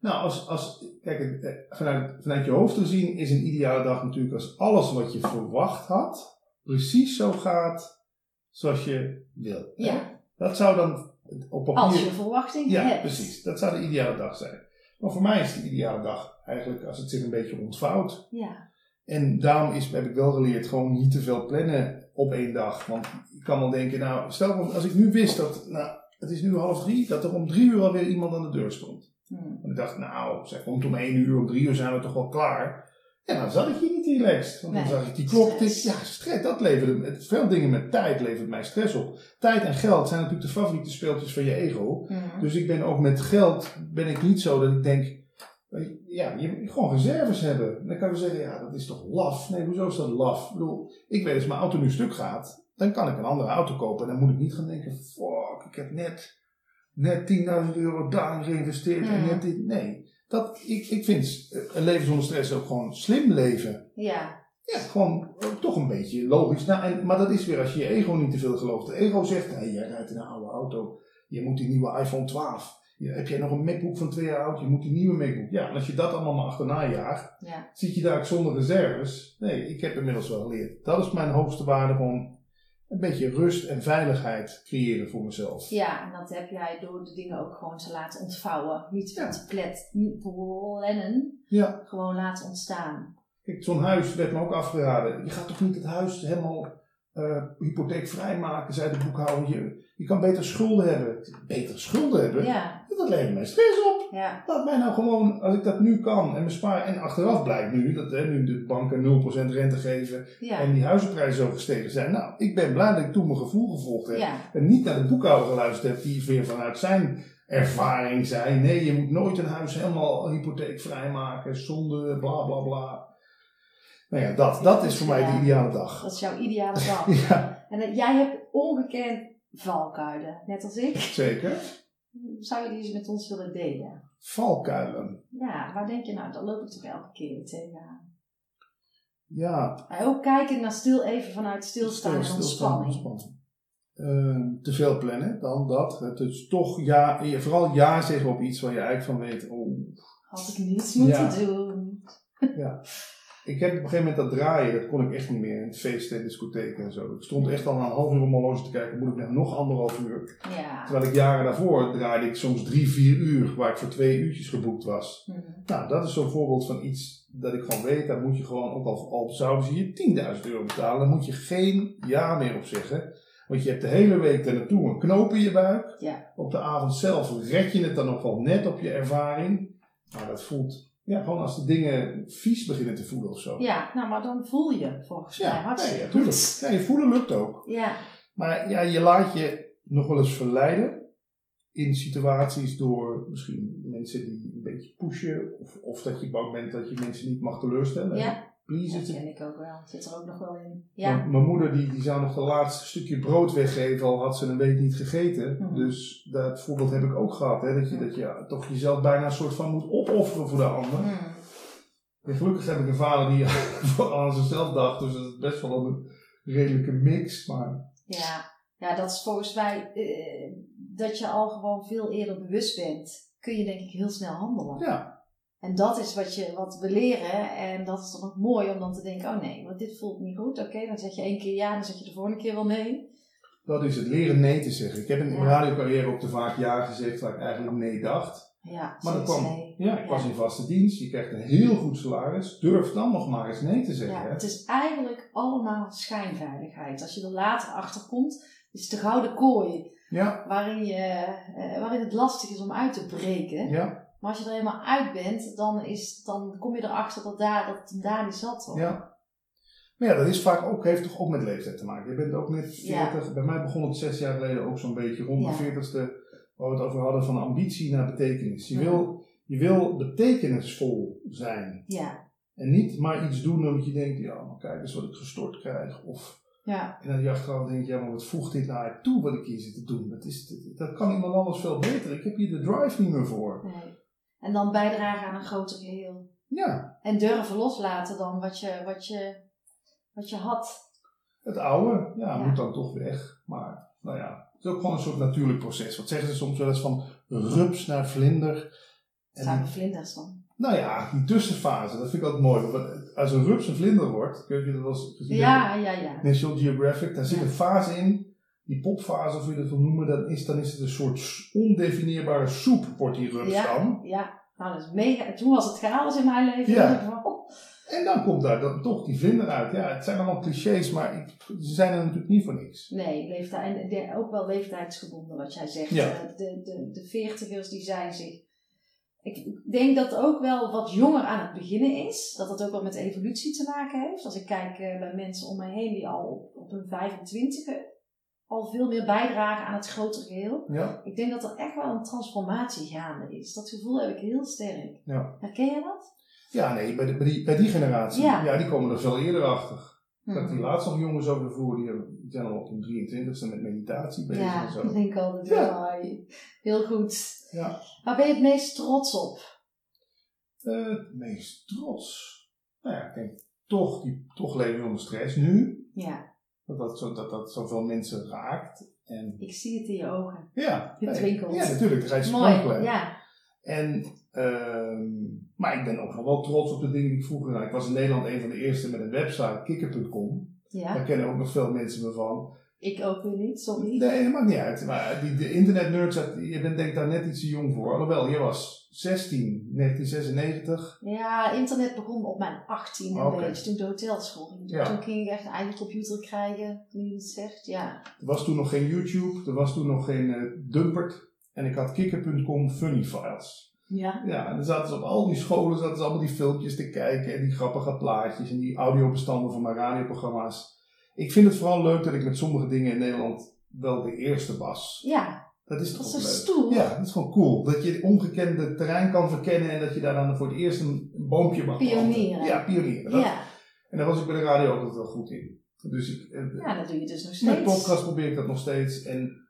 Nou, als, als, kijk, eh, vanuit, vanuit je hoofd gezien is een ideale dag natuurlijk als alles wat je verwacht had, precies zo gaat zoals je wil. Ja, Dat zou dan op papier... als je verwachting Ja, hebt. precies. Dat zou de ideale dag zijn. Maar voor mij is de ideale dag eigenlijk als het zich een beetje ontvouwt. Ja, En daarom is, heb ik wel geleerd gewoon niet te veel plannen op één dag. Want je kan wel denken, nou, stel als ik nu wist dat, nou, het is nu half drie, dat er om drie uur alweer iemand aan de deur stond. Hm. En ik dacht, nou, zij komt om één uur, om drie uur zijn we toch wel klaar. En dan zat ik hier niet relaxed. Want dan zag ik die klok tikken. Ja, stress, dat leverde het- veel dingen met tijd levert mij stress op. Tijd en geld zijn natuurlijk de favoriete speeltjes van je ego. Mhm. Dus ik ben ook met geld ben ik niet zo dat ik denk, ja, je moet gewoon reserves hebben. Dan kan je zeggen, ja, dat is toch laf? Nee, hoezo is dat laf? Ik bedoel, ik weet als mijn auto nu stuk gaat, dan kan ik een andere auto kopen. En dan moet ik niet gaan denken, fuck, ik heb net, net 10.000 euro daarin geïnvesteerd en Mhm. net dit. Nee, dat, ik, ik vind eh, een leven zonder stress ook gewoon slim leven. Ja, Ja, gewoon ook toch een beetje logisch. Nou, en, maar dat is weer als je je ego niet te veel gelooft. De ego zegt, hey, jij rijdt in een oude auto. Je moet die nieuwe iPhone 12. Ja, heb jij nog een MacBook van twee jaar oud? Je moet die nieuwe MacBook. Ja, en als je dat allemaal maar achterna jaagt, ja. zit je daar zonder reserves. Nee, ik heb inmiddels wel geleerd. Dat is mijn hoogste waarde. Gewoon een beetje rust en veiligheid creëren voor mezelf. Ja, en dat heb jij door de dingen ook gewoon te laten ontvouwen. Niet Ja. te plet, niet plannen, Ja, gewoon laten ontstaan. kijk, zo'n huis werd me ook afgeraden. Je gaat toch niet het huis helemaal eh hypotheekvrij maken, zei de boekhouder. Je, je kan beter schulden hebben. Beter schulden hebben? Ja, Dat levert mij stress op. ja, Laat mij nou gewoon, als ik dat nu kan en me spaar. En achteraf blijkt nu dat hè, nu de banken 0% rente geven ja. en die huizenprijzen zo gestegen zijn. Nou, ik ben blij dat ik toen mijn gevoel gevolgd heb. Ja, En niet naar de boekhouder geluisterd heb die weer vanuit zijn ervaring zei. Nee, je moet nooit een huis helemaal hypotheekvrij maken zonder bla bla bla. Nou ja, dat, dat is voor mij de ideale dag. dat is jouw ideale dag. Ja, En eh, jij hebt ongekend valkuilen, net als ik. zeker. Zou je die eens met ons willen delen? Valkuilen. Ja, waar denk je nou, daar loop ik toch elke keer tegenaan. Ja, Maar ook kijken naar stil even vanuit stilstaan en Stilstaan, ontspanning. ontspanning. Ehm, te veel plannen, dan dat. Het is toch ja, je- vooral ja zeggen op iets waar je eigenlijk van weet. Oh, Had ik niets moeten Ja. doen. Ik heb op een gegeven moment dat draaien, dat kon ik echt niet meer in feesten en discotheken en zo. Ik stond echt al een half uur mijn horloge te kijken, moet ik nou nog anderhalf uur? Ja. Terwijl ik jaren daarvoor draaide ik soms drie, vier uur, waar ik voor twee uurtjes geboekt was. Mhm. Nou, dat is zo'n voorbeeld van iets dat ik gewoon weet, daar moet je gewoon, ook al, al zouden ze je 10.000 euro betalen, daar moet je geen ja meer op zeggen. Want je hebt de hele week daar naartoe een knoop in je buik. Ja. Op de avond zelf red je het dan nog wel net op je ervaring. Maar dat voelt, ja, gewoon als de dingen vies beginnen te voelen of zo. ja, nou, maar dan voel je volgens mij Ja, hartstikke nee, goed. Ja, je voelen lukt ook. Ja, Maar ja, je laat je nog wel eens verleiden in situaties door misschien mensen die een beetje pushen. Of, of dat je bang bent dat je mensen niet mag teleurstellen. ja. Please, dat het- ken ik ook wel. Zit er ook nog wel in. Ja, Mijn- Mijn moeder die, die zou nog de laatste stukje brood weggeven, al had ze een week niet gegeten. Mhm. Dus dat voorbeeld heb ik ook gehad. Hè? Dat, je, dat je ja, toch jezelf bijna een soort van moet opofferen voor de ander. Hmm. En gelukkig heb ik een vader die aan zichzelf dacht. Dus dat is best wel een redelijke mix. Maar ja. ja, dat is volgens mij eh, dat je al gewoon veel eerder bewust bent. Kun je denk ik heel snel handelen. ja, En dat is wat, je, wat we leren. En dat is dan ook mooi om dan te denken, oh nee, want dit voelt niet goed. Oké, dan zeg je één keer ja, dan zeg je de volgende keer wel nee. dat is het. Leren nee te zeggen. Ik heb in mijn Ja. radiocarrière ook te vaak ja gezegd waar ik eigenlijk nee dacht. Ja, Maar dat kwam. nee. Ja, ik was in vaste dienst. Je krijgt een heel goed salaris. Durf dan nog maar eens nee te zeggen. Ja, het is eigenlijk allemaal schijnveiligheid. Als je er later achter komt, is het de gouden kooi Ja, waarin, je, eh, waarin het lastig is om uit te breken. ja, Maar als je er helemaal uit bent, dan, is, dan kom je erachter dat, daar, dat het daar niet zat. Hoor. ja. Maar ja, dat is vaak ook, heeft toch ook met leeftijd te maken. Je bent ook net Ja. 40. Bij mij begon het zes jaar geleden ook zo'n beetje rond de 40ste. Waar we het over hadden van ambitie naar betekenis. Je, wil, je wil betekenisvol zijn. Ja, En niet maar iets doen omdat je denkt, ja, maar kijk eens wat ik gestort krijg. Of ja, en dan je achteraf denkt, ja, maar wat voegt dit nou uit toe wat ik hier zit te doen? Dat, is, dat kan iemand anders veel beter. Ik heb hier de drive niet meer voor. nee. En dan bijdragen aan een groter geheel. Ja, En durven loslaten dan wat je, wat je, wat je had. het oude, ja, Ja. moet dan toch weg. Maar, nou ja, het is ook gewoon een soort natuurlijk proces. Wat zeggen ze soms wel eens van rups naar vlinder. Het zijn En, de vlinders dan. nou ja, die tussenfase, dat vind ik altijd mooi. Want als een rups een vlinder wordt, kun je dat wel eens gezien Ja, ja, ja. National Geographic, daar zit Ja. een fase in, die popfase of hoe je dat wil noemen, dan is, dan is het een soort ondefinieerbare soep, wordt die rups Ja, dan. ja. Nou, dat is mega. Toen was het chaos in mijn leven. Ja. geval. En dan komt daar dan toch die vlinder uit. Ja, het zijn allemaal clichés, maar ze zijn er natuurlijk niet voor niks. Nee, leeftijd, en ook wel leeftijdsgebonden wat jij zegt. Ja. Eh, De, de, de veertigers die zijn zich Ik denk dat ook wel wat jonger aan het beginnen is. Dat het ook wel met evolutie te maken heeft. Als ik kijk eh, bij mensen om mij heen die al op, op hun 25 al veel meer bijdragen aan het grotere geheel. Ja, Ik denk dat er echt wel een transformatie gaande is. Dat gevoel heb ik heel sterk. ja. Herken je dat? ja nee, bij, de- bij, die, bij die generatie, Ja. ja. die komen er veel eerder achter. Ik had Mhm. die laatst nog jongens over de vloer, die zijn al op hun 23ste met meditatie bezig Ja, en zo. ik denk altijd, Ja. ja. heel goed. Ja. Waar ben je het meest trots op? Eh, het meest trots. Nou ja, ik denk toch, die, toch leven onder stress nu. Ja, Dat dat, zo, dat dat zoveel mensen raakt. En ik zie het in je ogen. ja, Je nee, twinkelt. Ja, natuurlijk. Dan ga je sprankelen. ja. En, ehm, maar ik ben ook nog wel trots op de dingen die ik vroeger. Ik was in Nederland een van de eerste met een website, kikker.com. Ja, Daar kennen ook nog veel mensen me van. ik ook weer niet, sorry. Nee, dat maakt niet uit. Maar die, de internetnerds, je bent denk ik daar net iets te jong voor. Alhoewel, je was 16, 1996. Ja, internet begon op mijn 18 een Oké. beetje, toen ik de hotelschool ging. Ja. Toen ging ik echt een eigen computer krijgen, nu je het zegt, ja. Er was toen nog geen YouTube, er was toen nog geen eh, Dumpert. En ik had kikker.com funny files. Ja, Ja, en dan zaten ze op al die scholen, zaten ze allemaal die filmpjes te kijken en die grappige plaatjes en die audiobestanden van mijn radioprogramma's. Ik vind het vooral leuk dat ik met sommige dingen in Nederland wel de eerste was. ja Dat is dat toch is ook zo. Ja, dat is gewoon cool. Dat je ongekende terrein kan verkennen en dat je daar dan voor het eerst een boompje mag. Pionieren. Ja, pionieren. Dat- Ja. En daar was ik bij de radio altijd wel goed in. Dus ik, eh, ja, dat doe je dus nog met steeds. podcast probeer ik dat nog steeds. En,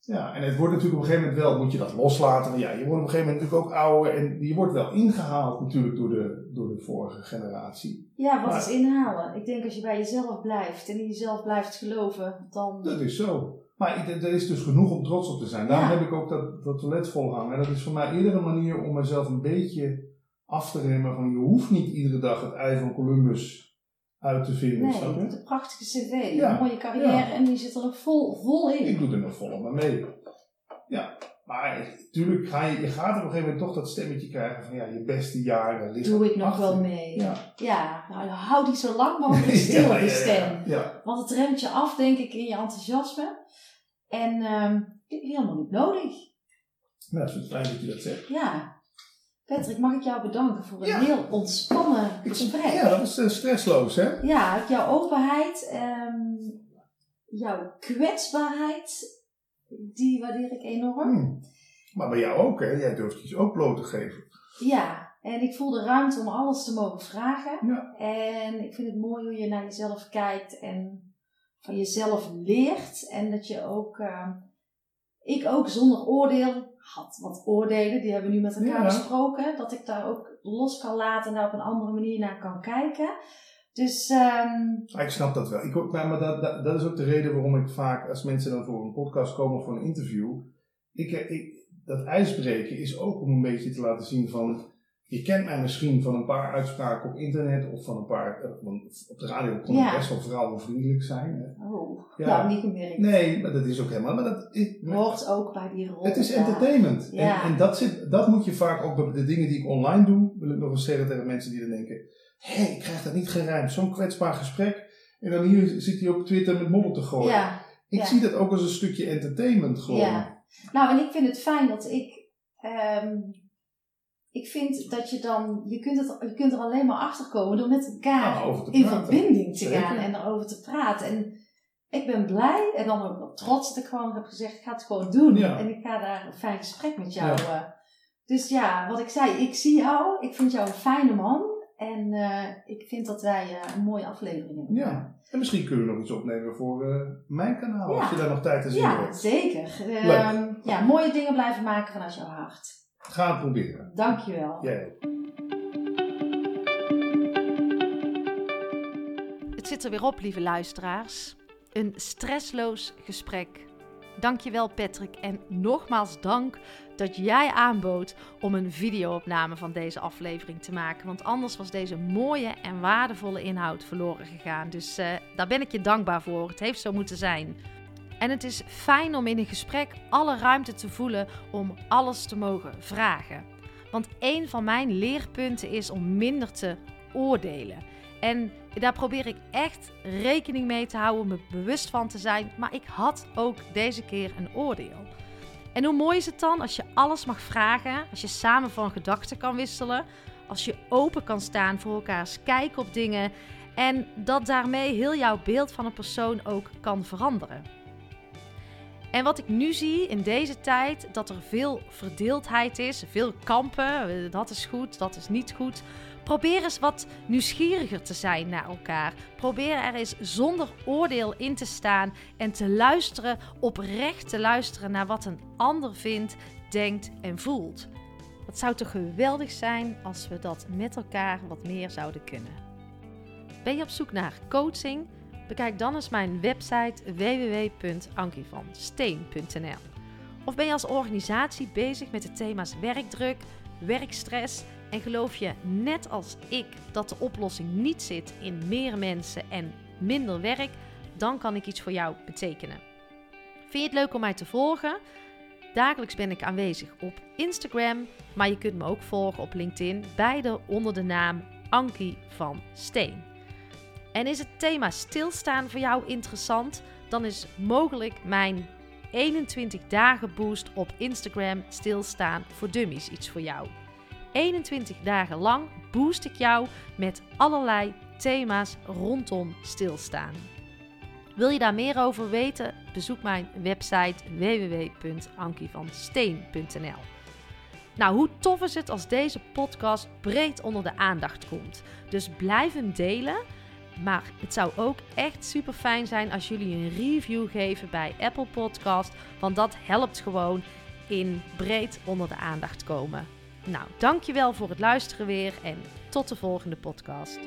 ja, en het wordt natuurlijk op een gegeven moment wel, moet je dat loslaten. Ja, je wordt op een gegeven moment natuurlijk ook ouder. En je wordt wel ingehaald natuurlijk door de, door de vorige generatie. Ja, wat Maar- is inhalen? Ik denk als je bij jezelf blijft en in jezelf blijft geloven, dan... Dat is zo. Maar er is dus genoeg om trots op te zijn. Daarom Ja. heb ik ook dat, dat toilet volhangen. Dat is voor mij iedere manier om mezelf een beetje af te remmen. Van je hoeft niet iedere dag het ei van Columbus uit te vinden. Nee, je? de prachtige cv, Ja. een mooie carrière Ja. en die zit er nog vol, vol in. Ik doe er nog volop aan mee. Ja, maar natuurlijk ga je, je gaat op een gegeven moment toch dat stemmetje krijgen van ja, je beste jaren liggen Doe ik nog achter wel mee. Ja. Ja, nou, hou die zo lang mogelijk stil, die stem. Ja, Want het remt je af, denk ik, in je enthousiasme. En ehm helemaal niet nodig. nou, het is fijn dat je dat zegt. Ja. Patrick, mag ik jou bedanken voor een Ja. heel ontspannen Ik gesprek. Ja, dat was eh, stressloos hè? Ja, jouw openheid, ehm, jouw kwetsbaarheid, die waardeer ik enorm. Hmm. Maar bij jou ook hè, jij durft je ook bloot te geven. Ja, en ik voel de ruimte om alles te mogen vragen. Ja. En ik vind het mooi hoe je naar jezelf kijkt en van jezelf leert. En dat je ook, ehm, ik ook zonder oordeel had wat oordelen, die hebben we nu met elkaar Ja. besproken. Dat ik daar ook los kan laten en daar op een andere manier naar kan kijken. Dus ehm, Ah, Ik snap dat wel. Ik, ook- maar dat, dat, dat is ook de reden waarom ik vaak, als mensen dan voor een podcast komen of voor een interview, ik, ik, dat ijsbreken is ook om een beetje te laten zien van, je kent mij misschien van een paar uitspraken op internet of van een paar, eh, want op de radio kon ik Ja. best wel vrouwenvriendelijk zijn. Hè. oh, Ja. nou niet gemerkt. Nee, maar dat is ook helemaal, maar dat is, Hoort ook bij die rol. het is entertainment. Ja. En, en dat, zit, dat moet je vaak ook bij de dingen die ik online doe, wil ik nog eens zeggen tegen mensen die dan denken, hé, ik krijg dat niet gerijmd, zo'n kwetsbaar gesprek. En dan hier zit hij op Twitter met modder te gooien. Ja, Ik zie dat ook als een stukje entertainment gewoon. Ja. Nou, en ik vind het fijn dat ik. ehm, ik vind dat je dan. Je kunt, het, je kunt er alleen maar achter komen door met elkaar te in verbinding te Zeker. gaan en erover te praten. En ik ben blij en dan ook wel trots dat ik gewoon heb gezegd: ik ga het gewoon doen. Ja. En ik ga daar een fijn gesprek met jou. eh. Dus ja, wat ik zei, ik zie jou. Ik vind jou een fijne man. En eh, ik vind dat wij eh, een mooie aflevering hebben. Ja. En misschien kunnen we nog iets opnemen voor mijn kanaal, Ja. als je daar nog tijd en zin Ja, hebt. zeker. Ehm, ja, mooie dingen blijven maken vanuit jouw hart. Ga het proberen. Dankjewel. Jij ook. Het zit er weer op, lieve luisteraars. Een stressloos gesprek. Dankjewel Patrick en nogmaals dank dat jij aanbood om een videoopname van deze aflevering te maken. Want anders was deze mooie en waardevolle inhoud verloren gegaan. Dus eh, daar ben ik je dankbaar voor. Het heeft zo moeten zijn. En het is fijn om in een gesprek alle ruimte te voelen om alles te mogen vragen. Want een van mijn leerpunten is om minder te oordelen. En daar probeer ik echt rekening mee te houden, me bewust van te zijn. Maar ik had ook deze keer een oordeel. En hoe mooi is het dan als je alles mag vragen, als je samen van gedachten kan wisselen, als je open kan staan voor elkaars kijk op dingen en dat daarmee heel jouw beeld van een persoon ook kan veranderen. En wat ik nu zie in deze tijd, dat er veel verdeeldheid is, veel kampen, eh, dat is goed, dat is niet goed. Probeer eens wat nieuwsgieriger te zijn naar elkaar. Probeer er eens zonder oordeel in te staan en te luisteren, oprecht te luisteren naar wat een ander vindt, denkt en voelt. Het zou toch geweldig zijn als we dat met elkaar wat meer zouden kunnen. Ben je op zoek naar coaching? Bekijk dan eens mijn website www.ankievansteen.nl. Of ben je als organisatie bezig met de thema's werkdruk, werkstress en geloof je net als ik dat de oplossing niet zit in meer mensen en minder werk, dan kan ik iets voor jou betekenen. Vind je het leuk om mij te volgen? Dagelijks ben ik aanwezig op Instagram, maar je kunt me ook volgen op LinkedIn, beide onder de naam Ankie van Steen. En is het thema stilstaan voor jou interessant? Dan is mogelijk mijn 21 dagen boost op Instagram stilstaan voor dummies iets voor jou. 21 dagen lang boost ik jou met allerlei thema's rondom stilstaan. Wil je daar meer over weten? Bezoek mijn website www.ankievansteen.nl. Nou, hoe tof is het als deze podcast breed onder de aandacht komt? Dus blijf hem delen. Maar het zou ook echt super fijn zijn als jullie een review geven bij Apple Podcast. Want dat helpt gewoon in breed onder de aandacht komen. Nou, dankjewel voor het luisteren weer en tot de volgende podcast.